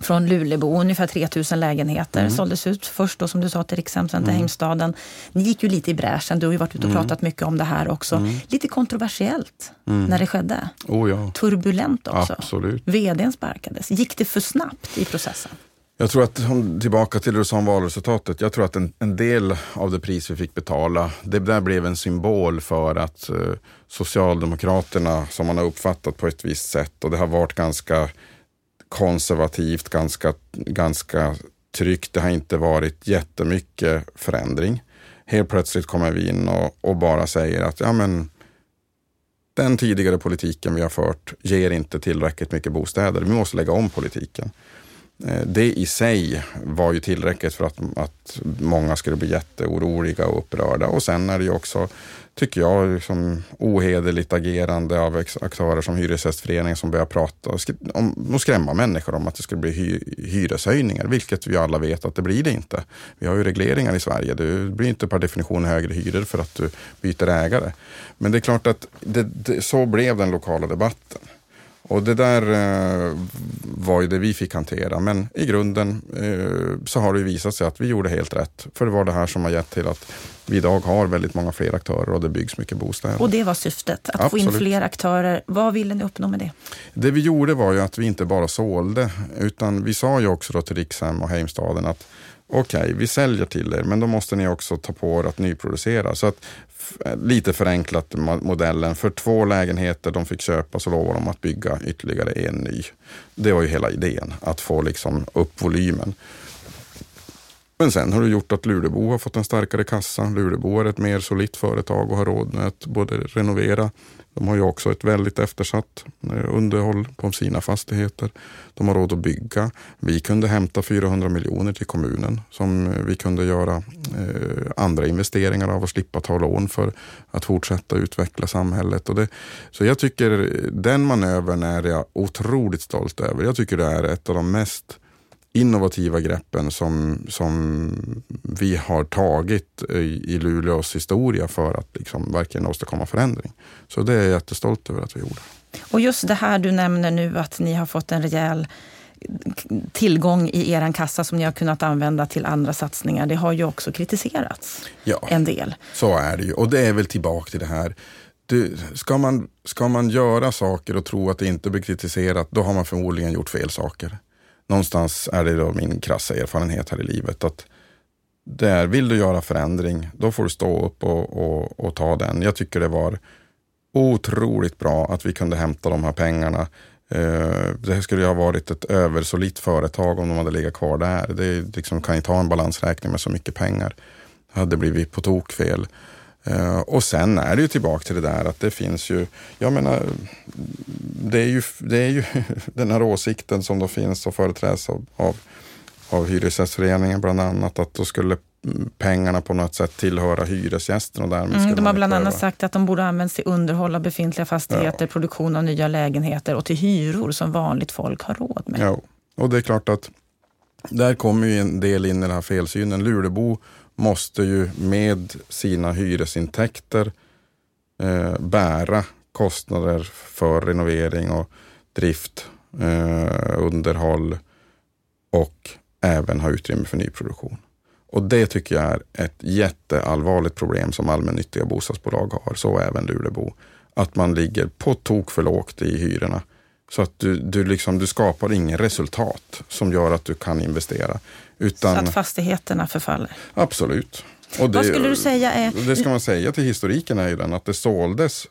Speaker 2: från Lulebo, ungefär 3000 lägenheter mm. såldes ut. Först då som du sa till sen till mm. Heimstaden. Ni gick ju lite i bräschen, du har ju varit ute och mm. pratat mycket om det här också. Mm. Lite kontroversiellt mm. när det skedde.
Speaker 1: Oh ja.
Speaker 2: Turbulent också.
Speaker 1: Absolut.
Speaker 2: VDn sparkades. Gick det för snabbt i processen?
Speaker 1: Jag tror att, tillbaka till det du sa om valresultatet, jag tror att en, en, del av det pris vi fick betala, det där blev en symbol för att eh, Socialdemokraterna, som man har uppfattat på ett visst sätt, och det har varit ganska konservativt, ganska, ganska tryggt, det har inte varit jättemycket förändring. Helt plötsligt kommer vi in och, och bara säger att ja, men, den tidigare politiken vi har fört ger inte tillräckligt mycket bostäder. Vi måste lägga om politiken. Eh, det i sig var ju tillräckligt för att, att många skulle bli jätteoroliga och upprörda. Och sen är det ju också, tycker jag, liksom ohederligt agerande av aktörer som Hyresgästföreningen som börjar prata om och skrämma människor om att det skulle bli hy hyreshöjningar, vilket vi alla vet att det blir det inte. Vi har ju regleringar i Sverige. Det blir inte per definition högre hyror för att du byter ägare. Men det är klart att det, det, så blev den lokala debatten. Och det där eh, var ju det vi fick hantera. Men i grunden eh, så har det visat sig att vi gjorde helt rätt. För det var det här som har gett till att vi idag har väldigt många fler aktörer och det byggs mycket bostäder.
Speaker 2: Och det var syftet, att Absolut. få in fler aktörer. Vad ville ni uppnå med det?
Speaker 1: Det vi gjorde var ju att vi inte bara sålde, utan vi sa ju också till Rikshem och Heimstaden att okej, okay, vi säljer till er, men då måste ni också ta på er att nyproducera. Så att lite förenklat modellen. För två lägenheter de fick köpa så lovade de att bygga ytterligare en ny. Det var ju hela idén, att få liksom upp volymen. Men sen har det gjort att Lulebo har fått en starkare kassa. Lulebo är ett mer solitt företag och har råd med att både renovera de har ju också ett väldigt eftersatt eh, underhåll på sina fastigheter. De har råd att bygga. Vi kunde hämta 400 miljoner till kommunen som eh, vi kunde göra eh, andra investeringar av och slippa ta lån för att fortsätta utveckla samhället. Och det, så jag tycker den manövern är jag otroligt stolt över. Jag tycker det är ett av de mest innovativa greppen som, som vi har tagit i, Luleås historia för att liksom verkligen åstadkomma förändring. Så det är jag jättestolt över att vi gjorde.
Speaker 2: Och just det här du nämner nu att ni har fått en rejäl tillgång i er kassa som ni har kunnat använda till andra satsningar. Det har ju också kritiserats ja, en del.
Speaker 1: Så är det ju och det är väl tillbaka till det här du, ska, man, ska man göra saker och tro att det inte blir kritiserat, då har man förmodligen gjort fel saker någonstans är det då min krassa erfarenhet här i livet att där vill du göra förändring, då får du stå upp och, och, och, ta den. Jag tycker det var otroligt bra att vi kunde hämta de här pengarna. Eh, det skulle ju ha varit ett översolitt företag om de hade legat kvar där. Det liksom kan inte ha en balansräkning med så mycket pengar. Det hade blivit på tok fel. Uh, och sen är det ju tillbaka till det där att det finns ju, jag menar, det är ju, det är ju [LAUGHS] den här åsikten som då finns och företräds av, av, av Hyresgästföreningen bland annat, att då skulle pengarna på något sätt tillhöra hyresgästen. Och därmed mm,
Speaker 2: de har bland annat sagt att de borde användas till underhåll av befintliga fastigheter, ja. produktion av nya lägenheter och till hyror som vanligt folk har råd med.
Speaker 1: Ja, och det är klart att där kommer ju en del in i den här felsynen. Lulebo måste ju med sina hyresintäkter eh, bära kostnader för renovering och drift, eh, underhåll och även ha utrymme för nyproduktion. Och det tycker jag är ett jätteallvarligt problem som allmännyttiga bostadsbolag har, så även Lulebo. Att man ligger på tok för lågt i hyrorna. Så att du, du, liksom, du skapar ingen resultat som gör att du kan investera. Utan,
Speaker 2: så att fastigheterna förfaller?
Speaker 1: Absolut.
Speaker 2: Och det, Vad skulle du säga är...
Speaker 1: Det ska man säga till historiken är ju den att det såldes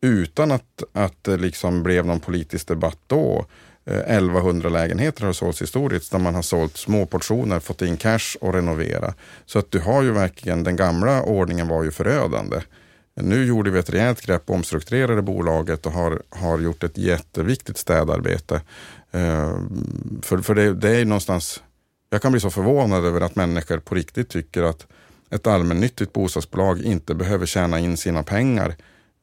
Speaker 1: utan att, att det liksom blev någon politisk debatt då. 1100 eh, lägenheter har sålts historiskt där man har sålt små portioner, fått in cash och renovera. Så att du har ju verkligen, den gamla ordningen var ju förödande. Nu gjorde vi ett rejält grepp omstrukturerade bolaget och har, har gjort ett jätteviktigt städarbete. Eh, för för det, det är någonstans, jag kan bli så förvånad över att människor på riktigt tycker att ett allmännyttigt bostadsbolag inte behöver tjäna in sina pengar.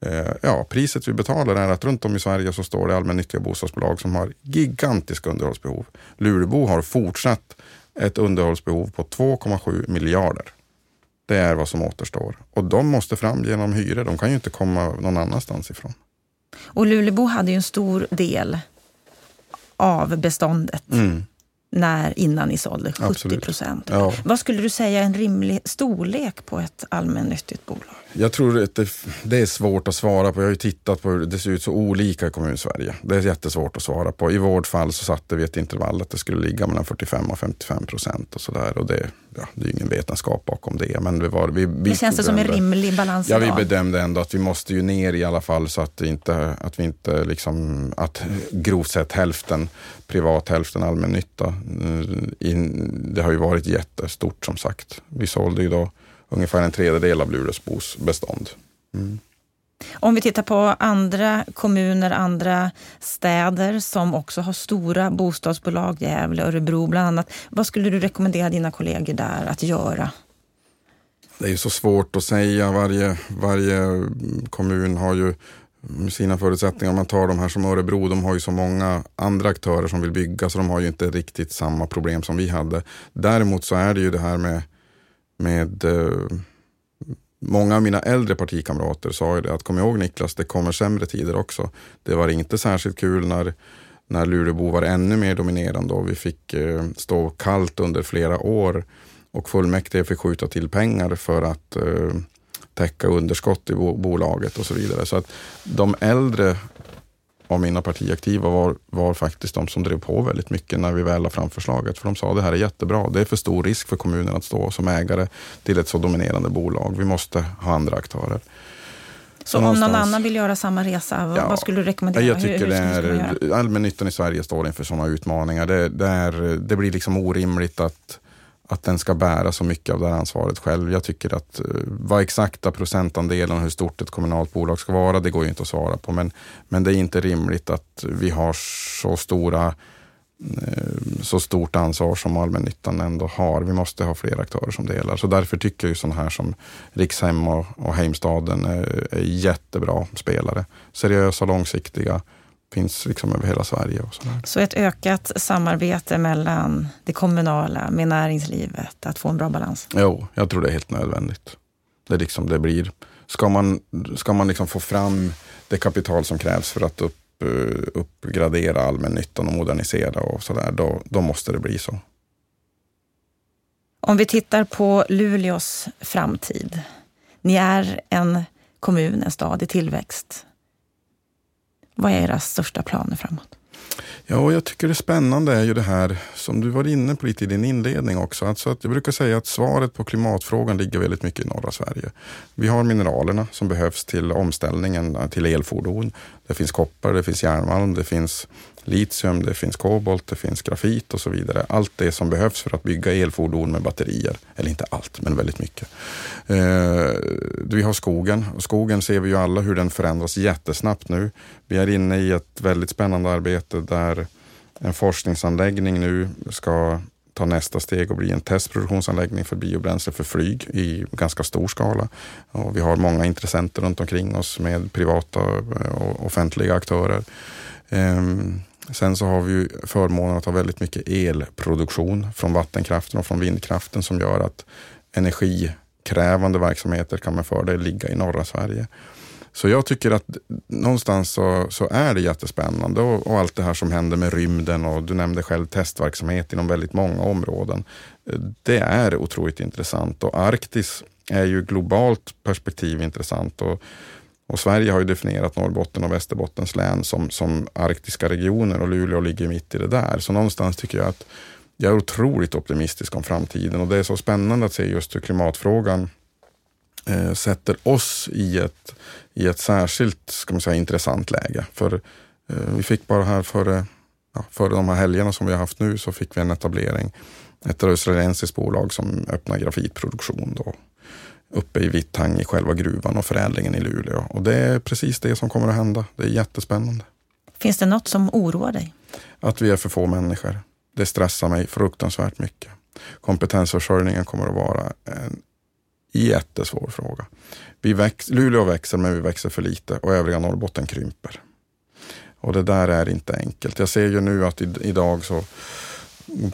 Speaker 1: Eh, ja, priset vi betalar är att runt om i Sverige så står det allmännyttiga bostadsbolag som har gigantiska underhållsbehov. Lurebo har fortsatt ett underhållsbehov på 2,7 miljarder. Det är vad som återstår. Och de måste fram genom hyror. De kan ju inte komma någon annanstans ifrån.
Speaker 2: Och Lulebo hade ju en stor del av beståndet. Mm när, innan ni sålde, 70 procent. Ja. Vad skulle du säga är en rimlig storlek på ett allmännyttigt bolag?
Speaker 1: Jag tror att det, det, är svårt att svara på. Jag har ju tittat på hur det ser ut så olika i kommun-Sverige. Det är jättesvårt att svara på. I vårt fall så satte vi ett intervall att det skulle ligga mellan 45 och 55 procent och sådär. Och det, ja, det är ingen vetenskap bakom det. Men vi var, vi,
Speaker 2: vi det känns det som en rimlig balans?
Speaker 1: Ja, vi bedömde ändå att vi måste ju ner i alla fall så att, inte, att vi inte liksom, att grovt sett hälften privat, hälften allmännytta. Det har ju varit jättestort som sagt. Vi sålde ju då ungefär en tredjedel av Luleåsbos bestånd. Mm.
Speaker 2: Om vi tittar på andra kommuner, andra städer som också har stora bostadsbolag, Gävle, Örebro bland annat. Vad skulle du rekommendera dina kollegor där att göra?
Speaker 1: Det är så svårt att säga. Varje, varje kommun har ju sina förutsättningar. Om man tar de här som Örebro, de har ju så många andra aktörer som vill bygga så de har ju inte riktigt samma problem som vi hade. Däremot så är det ju det här med, med eh, Många av mina äldre partikamrater sa ju det att kom ihåg Niklas, det kommer sämre tider också. Det var inte särskilt kul när, när Luleåbo var ännu mer dominerande och vi fick eh, stå kallt under flera år och fullmäktige fick skjuta till pengar för att eh, täcka underskott i bolaget och så vidare. Så att de äldre av mina partiaktiva var, var faktiskt de som drev på väldigt mycket när vi väl la fram förslaget. För de sa det här är jättebra. Det är för stor risk för kommunen att stå som ägare till ett så dominerande bolag. Vi måste ha andra aktörer.
Speaker 2: Så om någon annan vill göra samma resa, ja, vad skulle du rekommendera?
Speaker 1: Jag tycker hur, hur det är, allmännyttan i Sverige står inför sådana utmaningar. Det, det, är, det blir liksom orimligt att att den ska bära så mycket av det här ansvaret själv. Jag tycker att eh, vad exakta procentandelen och hur stort ett kommunalt bolag ska vara, det går ju inte att svara på. Men, men det är inte rimligt att vi har så stora eh, så stort ansvar som allmännyttan ändå har. Vi måste ha fler aktörer som delar. Så därför tycker jag sådana här som Rikshem och, och Heimstaden är, är jättebra spelare. Seriösa, långsiktiga finns liksom över hela Sverige. Och sådär.
Speaker 2: Så ett ökat samarbete mellan det kommunala med näringslivet, att få en bra balans?
Speaker 1: Jo, jag tror det är helt nödvändigt. Det, liksom, det blir, ska man, ska man liksom få fram det kapital som krävs för att upp, eh, uppgradera allmännyttan och modernisera och sådär, då, då måste det bli så.
Speaker 2: Om vi tittar på Luleås framtid. Ni är en kommun, en stad i tillväxt. Vad är era största planer framåt?
Speaker 1: Ja, jag tycker det spännande är ju det här som du var inne på lite i din inledning också. Alltså att jag brukar säga att svaret på klimatfrågan ligger väldigt mycket i norra Sverige. Vi har mineralerna som behövs till omställningen till elfordon. Det finns koppar, det finns järnmalm, det finns litium, det finns kobolt, det finns grafit och så vidare. Allt det som behövs för att bygga elfordon med batterier. Eller inte allt, men väldigt mycket. Eh, vi har skogen och skogen ser vi ju alla hur den förändras jättesnabbt nu. Vi är inne i ett väldigt spännande arbete där en forskningsanläggning nu ska ta nästa steg och bli en testproduktionsanläggning för biobränsle för flyg i ganska stor skala. Och vi har många intressenter runt omkring oss med privata eh, och offentliga aktörer. Ehm, Sen så har vi förmånen att ha väldigt mycket elproduktion från vattenkraften och från vindkraften som gör att energikrävande verksamheter kan med fördel ligga i norra Sverige. Så jag tycker att någonstans så, så är det jättespännande och, och, allt det här som händer med rymden och du nämnde själv testverksamhet inom väldigt många områden. Det är otroligt intressant och Arktis är ju globalt perspektiv intressant. Och, och Sverige har ju definierat Norrbotten och Västerbottens län som, som arktiska regioner och Luleå ligger mitt i det där. Så någonstans tycker jag att jag är otroligt optimistisk om framtiden och det är så spännande att se just hur klimatfrågan eh, sätter oss i ett, i ett särskilt ska man säga, intressant läge. För eh, vi fick bara här före, ja, före de här helgerna som vi har haft nu så fick vi en etablering. Ett australiensiskt bolag som öppnar grafitproduktion då, uppe i Vitthang i själva gruvan och förädlingen i Luleå. Och det är precis det som kommer att hända. Det är jättespännande.
Speaker 2: Finns det något som oroar dig?
Speaker 1: Att vi är för få människor. Det stressar mig fruktansvärt mycket. Kompetensförsörjningen kommer att vara en jättesvår fråga. Vi väx, Luleå växer men vi växer för lite och övriga Norrbotten krymper. Och det där är inte enkelt. Jag ser ju nu att idag så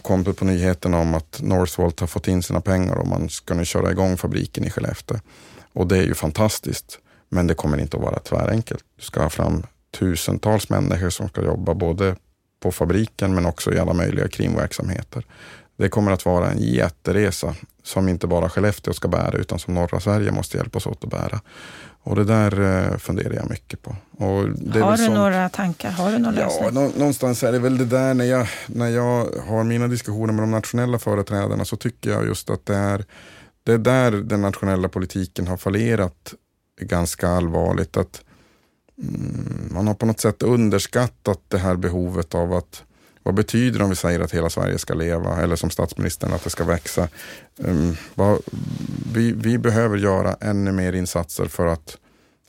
Speaker 1: kom det på nyheterna om att Northvolt har fått in sina pengar och man ska nu köra igång fabriken i Skellefteå. Och det är ju fantastiskt. Men det kommer inte att vara tvärenkelt. Du ska ha fram tusentals människor som ska jobba både på fabriken men också i alla möjliga kringverksamheter. Det kommer att vara en jätteresa som inte bara Skellefteå ska bära utan som norra Sverige måste hjälpas åt att bära. Och det där eh, funderar jag mycket på.
Speaker 2: har du sånt, några tankar? Har du någon
Speaker 1: ja,
Speaker 2: lösning?
Speaker 1: någonstans är det väl det där när jag, när jag har mina diskussioner med de nationella företrädarna så tycker jag just att det är, det är där den nationella politiken har fallerat ganska allvarligt. Att mm, Man har på något sätt underskattat det här behovet av att vad betyder det om vi säger att hela Sverige ska leva eller som statsministern att det ska växa? Um, vad, vi, vi behöver göra ännu mer insatser för att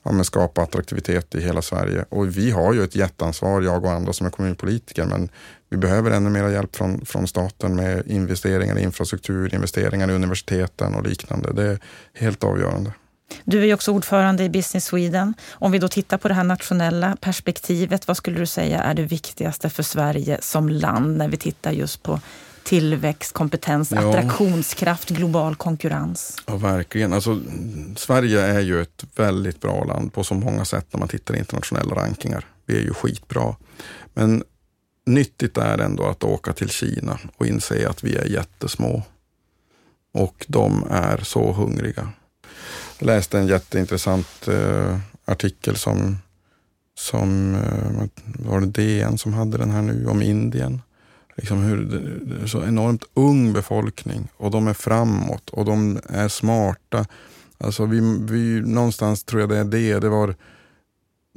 Speaker 1: ja, men skapa attraktivitet i hela Sverige. Och vi har ju ett jätteansvar, jag och andra som är kommunpolitiker, men vi behöver ännu mer hjälp från, från staten med investeringar i infrastruktur, investeringar i universiteten och liknande. Det är helt avgörande.
Speaker 2: Du är också ordförande i Business Sweden. Om vi då tittar på det här nationella perspektivet, vad skulle du säga är det viktigaste för Sverige som land när vi tittar just på tillväxt, kompetens, ja. attraktionskraft, global konkurrens?
Speaker 1: Ja, verkligen. Alltså, Sverige är ju ett väldigt bra land på så många sätt när man tittar i internationella rankingar. Vi är ju skitbra. Men nyttigt är ändå att åka till Kina och inse att vi är jättesmå. Och de är så hungriga. Jag läste en jätteintressant eh, artikel som, som eh, var det DN som hade den här nu, om Indien. Liksom hur, det är så enormt ung befolkning och de är framåt och de är smarta. Alltså vi, vi, någonstans tror jag det är det. Det var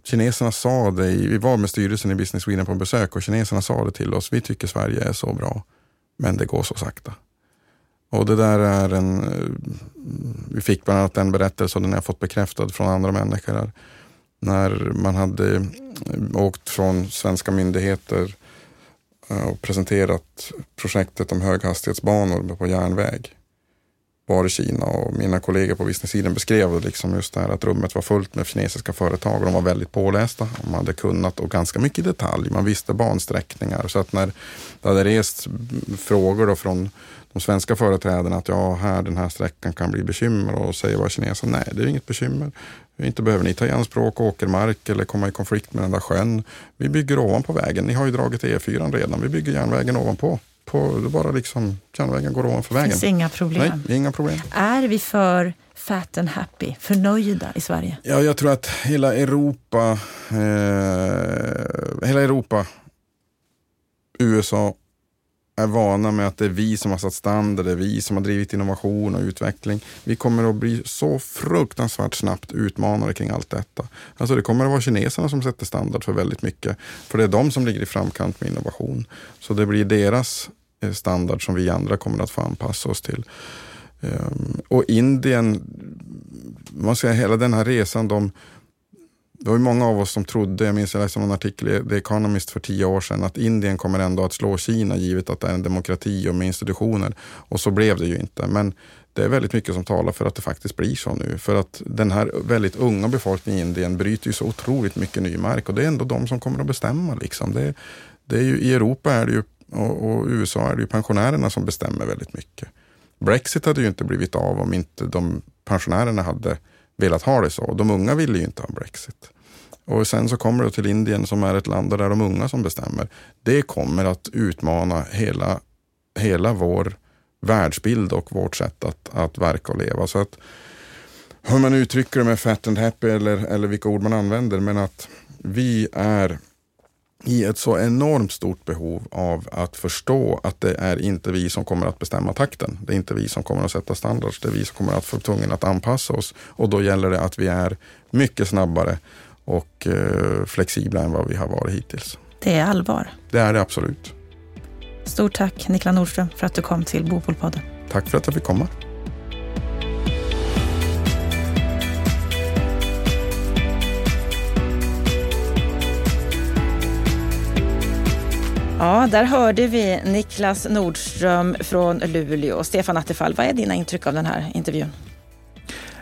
Speaker 1: Kineserna sa det, vi var med styrelsen i Business Sweden på besök och kineserna sa det till oss. Vi tycker Sverige är så bra, men det går så sakta. Och det där är en, eh, vi fick bland annat en berättelse och den har jag fått bekräftad från andra människor. När man hade eh, åkt från svenska myndigheter eh, och presenterat projektet om höghastighetsbanor på järnväg var i Kina och mina kollegor på business-sidan beskrev liksom just det här att rummet var fullt med kinesiska företag och de var väldigt pålästa. De hade kunnat och ganska mycket i detalj. Man visste bansträckningar så att när det hade rest frågor då från de svenska företrädarna att ja, här den här sträckan kan bli bekymmer och säger bara kineserna nej, det är inget bekymmer. Inte behöver ni ta i anspråk åkermark eller komma i konflikt med den där sjön. Vi bygger ovanpå vägen. Ni har ju dragit E4 redan. Vi bygger järnvägen ovanpå. På, det bara liksom, järnvägen går ovanför vägen. Det
Speaker 2: finns inga problem.
Speaker 1: Nej, inga problem.
Speaker 2: Är vi för fat and happy, förnöjda i Sverige?
Speaker 1: Ja, jag tror att hela Europa, eh, hela Europa, USA är vana med att det är vi som har satt standard, det är vi som har drivit innovation och utveckling. Vi kommer att bli så fruktansvärt snabbt utmanade kring allt detta. Alltså det kommer att vara kineserna som sätter standard för väldigt mycket. För det är de som ligger i framkant med innovation. Så det blir deras eh, standard som vi andra kommer att få anpassa oss till. Ehm, och Indien, man ska hela den här resan, de det var ju många av oss som trodde, jag minns jag läste en artikel i The Economist för tio år sedan, att Indien kommer ändå att slå Kina givet att det är en demokrati och med institutioner. Och så blev det ju inte. Men det är väldigt mycket som talar för att det faktiskt blir så nu. För att den här väldigt unga befolkningen i Indien bryter ju så otroligt mycket ny mark och det är ändå de som kommer att bestämma. Liksom. Det, det är ju, I Europa är det ju, och, och USA är det ju pensionärerna som bestämmer väldigt mycket. Brexit hade ju inte blivit av om inte de pensionärerna hade velat ha det så. De unga ville ju inte ha Brexit. Och sen så kommer det till Indien som är ett land där det är de unga som bestämmer. Det kommer att utmana hela, hela vår världsbild och vårt sätt att, att verka och leva. Så att hur man uttrycker det med fat and happy eller, eller vilka ord man använder, men att vi är i ett så enormt stort behov av att förstå att det är inte vi som kommer att bestämma takten. Det är inte vi som kommer att sätta standards. Det är vi som kommer att få tvungna att anpassa oss. Och då gäller det att vi är mycket snabbare och eh, flexibla än vad vi har varit hittills.
Speaker 2: Det är allvar.
Speaker 1: Det är det absolut.
Speaker 2: Stort tack Niklas Nordström för att du kom till Bopolpodden.
Speaker 1: Tack för att jag fick komma.
Speaker 2: Ja, där hörde vi Niklas Nordström från Luleå. Stefan Attefall, vad är dina intryck av den här intervjun?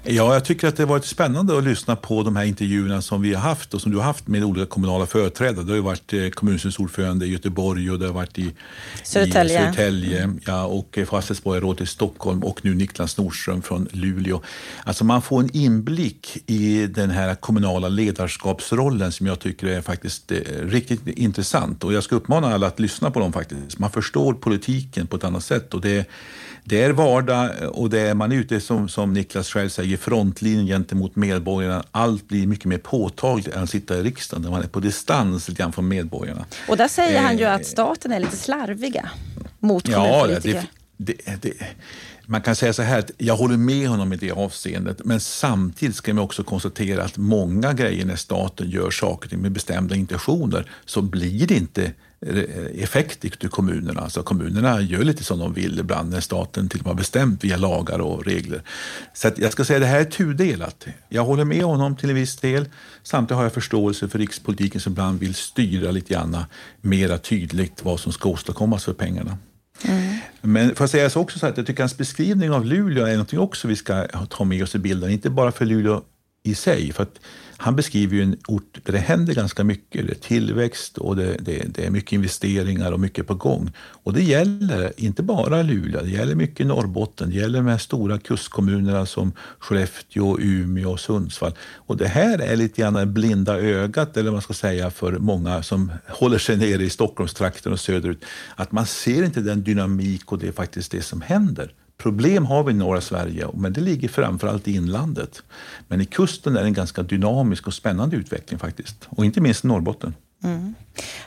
Speaker 3: Ja, jag tycker att det har varit spännande att lyssna på de här intervjuerna som vi har haft och som du har haft med olika kommunala företrädare. Det har varit eh, kommunstyrelseordförande i Göteborg och det har varit i
Speaker 2: Södertälje,
Speaker 3: i Södertälje ja, och fastighetsborgarrådet i Stockholm och nu Niklas Nordström från Luleå. Alltså man får en inblick i den här kommunala ledarskapsrollen som jag tycker är faktiskt eh, riktigt intressant och jag ska uppmana alla att lyssna på dem faktiskt. Man förstår politiken på ett annat sätt och det det är vardag och det är, man är ute som, som Niklas själv säger, frontlinjen gentemot medborgarna. Allt blir mycket mer påtagligt än att sitta i riksdagen där man är på distans lite grann från medborgarna.
Speaker 2: Och där säger eh, han ju att staten är lite slarviga mot kommunpolitiker.
Speaker 3: det, det, det, man kan säga så här att jag håller med honom i det avseendet, men samtidigt ska man också konstatera att många grejer när staten gör saker med bestämda intentioner så blir det inte effekt i kommunerna. Alltså kommunerna gör lite som de vill ibland när staten till och med har bestämt via lagar och regler. Så jag ska säga att det här är tudelat. Jag håller med honom till en viss del. Samtidigt har jag förståelse för rikspolitiken som ibland vill styra lite grann mera tydligt vad som ska åstadkommas för pengarna. Mm. Men får jag säga så också så att jag tycker hans beskrivning av Luleå är något också vi ska ta med oss i bilden. Inte bara för Luleå i sig. För att han beskriver ju en ort där det händer ganska mycket. Det är tillväxt och det, det, det, är mycket investeringar och mycket på gång. Och det gäller inte bara Luleå, det gäller mycket Norrbotten. Det gäller de här stora kustkommunerna som Skellefteå, Umeå och Sundsvall. Och det här är lite grann blinda ögat, eller vad man ska säga, för många som håller sig nere i Stockholmstrakten och söderut. Att man ser inte den dynamik och det är faktiskt det som händer. Problem har vi i norra Sverige, men det ligger framförallt i inlandet. Men i kusten är det en ganska dynamisk och spännande utveckling faktiskt. Och inte minst i Norrbotten. Mm.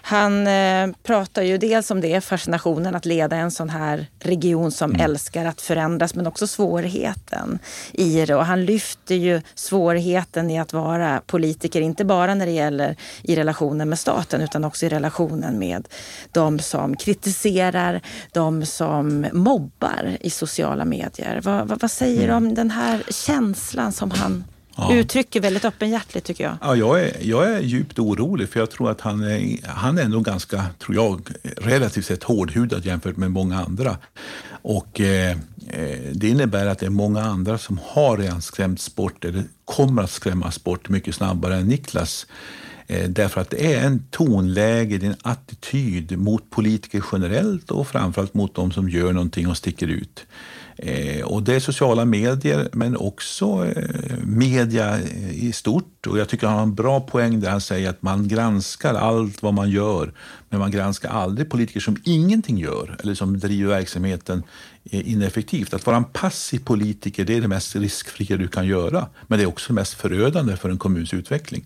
Speaker 2: Han eh, pratar ju dels om det, fascinationen att leda en sån här region som mm. älskar att förändras, men också svårigheten i det. Och han lyfter ju svårigheten i att vara politiker, inte bara när det gäller i relationen med staten, utan också i relationen med de som kritiserar, de som mobbar i sociala medier. Vad, vad, vad säger du mm. om den här känslan som han Ja. Uttrycker väldigt öppenhjärtligt tycker jag.
Speaker 3: Ja, jag, är, jag är djupt orolig för jag tror att han är, han är nog ganska, tror jag, relativt sett hårdhudad jämfört med många andra. Och eh, eh, Det innebär att det är många andra som har redan skrämts bort eller kommer att skrämmas bort mycket snabbare än Niklas. Eh, därför att det är en tonläge, det är en attityd mot politiker generellt och framförallt mot de som gör någonting och sticker ut. Eh, och det är sociala medier, men också eh, media i stort. Och jag tycker han har en bra poäng där han säger att man granskar allt vad man gör, men man granskar aldrig politiker som ingenting gör eller som driver verksamheten eh, ineffektivt. Att vara en passiv politiker det är det mest riskfria du kan göra, men det är också det mest förödande för en kommuns utveckling.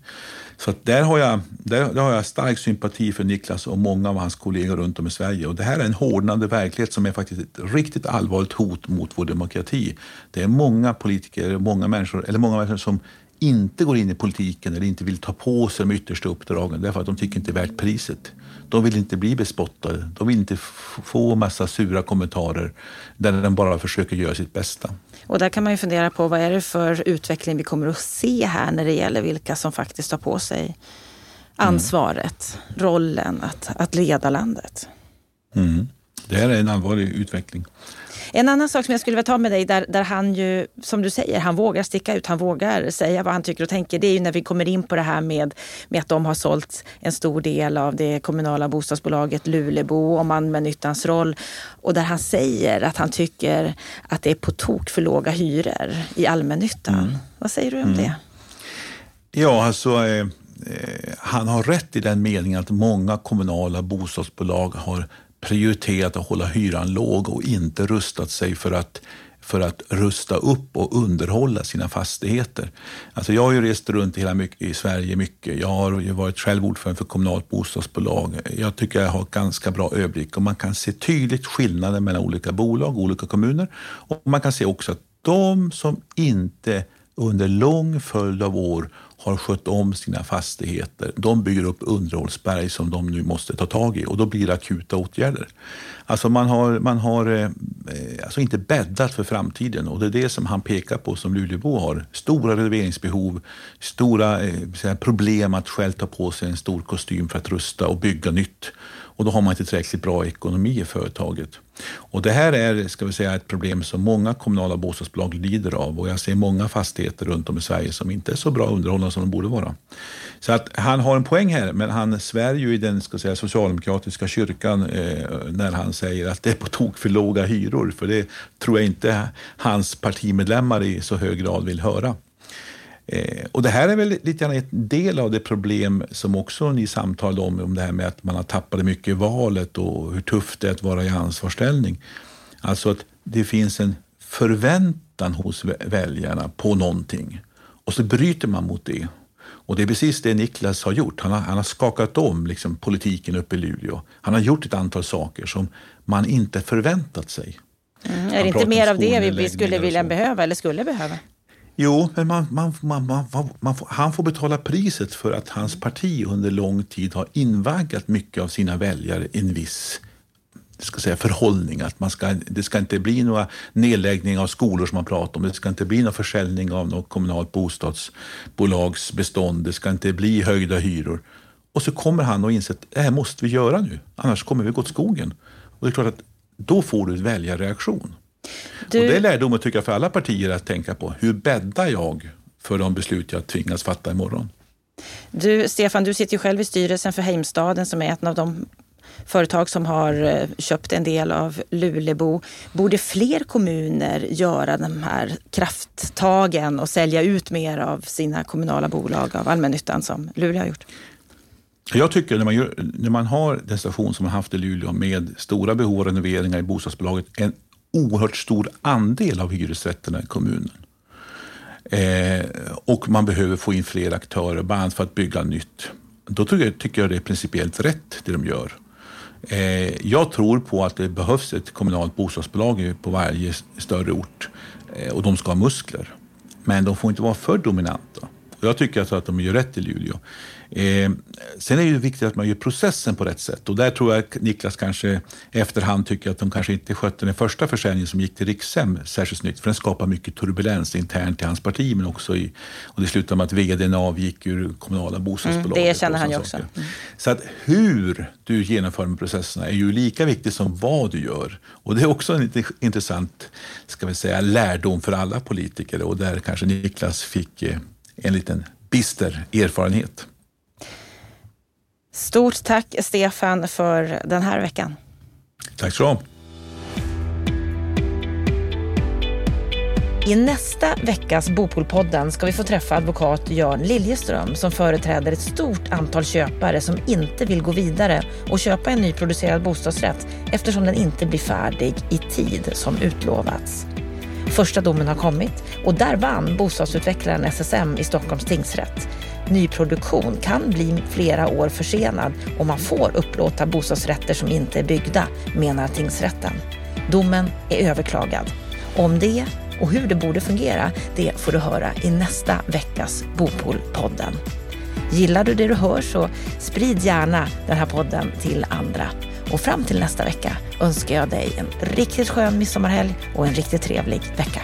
Speaker 3: Så där, har jag, där, där, har jag stark sympati för Niklas och många av hans kollegor runt om i Sverige. Och det här är en hårdnande verklighet som är faktiskt ett riktigt allvarligt hot mot vår demokrati. Det är många politiker, många människor, eller många människor som inte går in i politiken eller inte vill ta på sig de yttersta uppdragen därför att de tycker inte det är värt priset. De vill inte bli bespottade. De vill inte få massa sura kommentarer där de bara försöker göra sitt bästa.
Speaker 2: Och där kan man ju fundera på vad är det för utveckling vi kommer att se här när det gäller vilka som faktiskt tar på sig ansvaret, mm. rollen att, att leda landet.
Speaker 3: Mm. Det här är en allvarlig utveckling.
Speaker 2: En annan sak som jag skulle vilja ta med dig, där, där han ju, som du säger, han vågar sticka ut, han vågar säga vad han tycker och tänker. Det är ju när vi kommer in på det här med, med att de har sålt en stor del av det kommunala bostadsbolaget Lulebo om allmännyttans roll. Och där han säger att han tycker att det är på tok för låga hyror i allmännyttan. Mm. Vad säger du om mm. det?
Speaker 3: Ja, alltså eh, eh, han har rätt i den meningen att många kommunala bostadsbolag har prioriterat att hålla hyran låg och inte rustat sig för att för att rusta upp och underhålla sina fastigheter. Alltså jag har ju rest runt i, hela mycket, i Sverige mycket. Jag har varit själv ordförande för kommunalt bostadsbolag. Jag tycker jag har ganska bra överblick och man kan se tydligt skillnader mellan olika bolag och olika kommuner. Och man kan se också att de som inte under lång följd av år har skött om sina fastigheter. De bygger upp underhållsberg som de nu måste ta tag i och då blir det akuta åtgärder. Alltså man har, man har eh, eh alltså inte bäddat för framtiden och det är det som han pekar på som Luleåbo har. Stora renoveringsbehov, stora eh, problem att själv ta på sig en stor kostym för att rusta och bygga nytt. Och då har man inte tillräckligt bra ekonomi i företaget. Och det här är ska vi säga, ett problem som många kommunala bostadsbolag lider av och jag ser många fastigheter runt om i Sverige som inte är så bra underhållna som de borde vara. Så att han har en poäng här, men han svär ju i den ska säga, socialdemokratiska kyrkan eh, när han säger att det är på tok för låga hyror, för det tror jag inte hans partimedlemmar i så hög grad vill höra. Eh, och det här är väl lite grann en del av det problem som också ni samtalade om, om det här med att man har tappat mycket i valet och hur tufft det är att vara i ansvarsställning. Alltså att det finns en förväntan hos väljarna på någonting och så bryter man mot det. Och det är precis det Niklas har gjort. Han har, han har skakat om liksom, politiken uppe i Luleå. Han har gjort ett antal saker som man inte förväntat sig.
Speaker 2: Mm. Är det inte mer av det vi, vi skulle vilja behöva eller skulle behöva?
Speaker 3: Jo, men man, man, man, man, man får, han får betala priset för att hans parti under lång tid har invaggat mycket av sina väljare i en viss ska säga, förhållning. Att man ska, det ska inte bli några nedläggningar av skolor som man pratar om. Det ska inte bli någon försäljning av något kommunalt bostadsbolags bestånd. Det ska inte bli höjda hyror. Och så kommer han och inser att det här måste vi göra nu, annars kommer vi gå åt skogen. Och det är klart att då får du en väljarreaktion. Du... Och det är lärdomen tycker jag för alla partier att tänka på. Hur bäddar jag för de beslut jag tvingas fatta imorgon?
Speaker 2: Du, Stefan, du sitter ju själv i styrelsen för Heimstaden som är ett av de företag som har eh, köpt en del av Lulebo. Borde fler kommuner göra de här krafttagen och sälja ut mer av sina kommunala bolag av allmännyttan som Luleå har gjort?
Speaker 3: Jag tycker när man, gör, när man har den station som man haft i Luleå med stora behov av renoveringar i bostadsbolaget, en oerhört stor andel av hyresrätterna i kommunen. Eh, och man behöver få in fler aktörer, bland annat för att bygga nytt. Då tycker jag, tycker jag det är principiellt rätt det de gör. Eh, jag tror på att det behövs ett kommunalt bostadsbolag på varje större ort eh, och de ska ha muskler. Men de får inte vara för dominanta. Jag tycker alltså att de gör rätt i Luleå. Eh, sen är det viktigt att man gör processen på rätt sätt och där tror jag att Niklas kanske efterhand tycker att de kanske inte skötte den första försäljningen som gick till Rikshem särskilt snyggt för den skapar mycket turbulens internt i hans parti men också i, och det slutade med att vdn avgick ur kommunala bostadsbolaget.
Speaker 2: Mm, det känner han ju också. Mm.
Speaker 3: Så att hur du genomför processerna är ju lika viktigt som vad du gör och det är också en intressant ska vi säga, lärdom för alla politiker och där kanske Niklas fick eh, en liten bister erfarenhet.
Speaker 2: Stort tack Stefan för den här veckan.
Speaker 3: Tack så du
Speaker 2: I nästa veckas Bopolpodden ska vi få träffa advokat Jörn Liljeström som företräder ett stort antal köpare som inte vill gå vidare och köpa en nyproducerad bostadsrätt eftersom den inte blir färdig i tid som utlovats. Första domen har kommit och där vann bostadsutvecklaren SSM i Stockholms tingsrätt. Nyproduktion kan bli flera år försenad och man får upplåta bostadsrätter som inte är byggda, menar tingsrätten. Domen är överklagad. Om det och hur det borde fungera, det får du höra i nästa veckas Bopolpodden. Gillar du det du hör så sprid gärna den här podden till andra. Och fram till nästa vecka önskar jag dig en riktigt skön midsommarhelg och en riktigt trevlig vecka.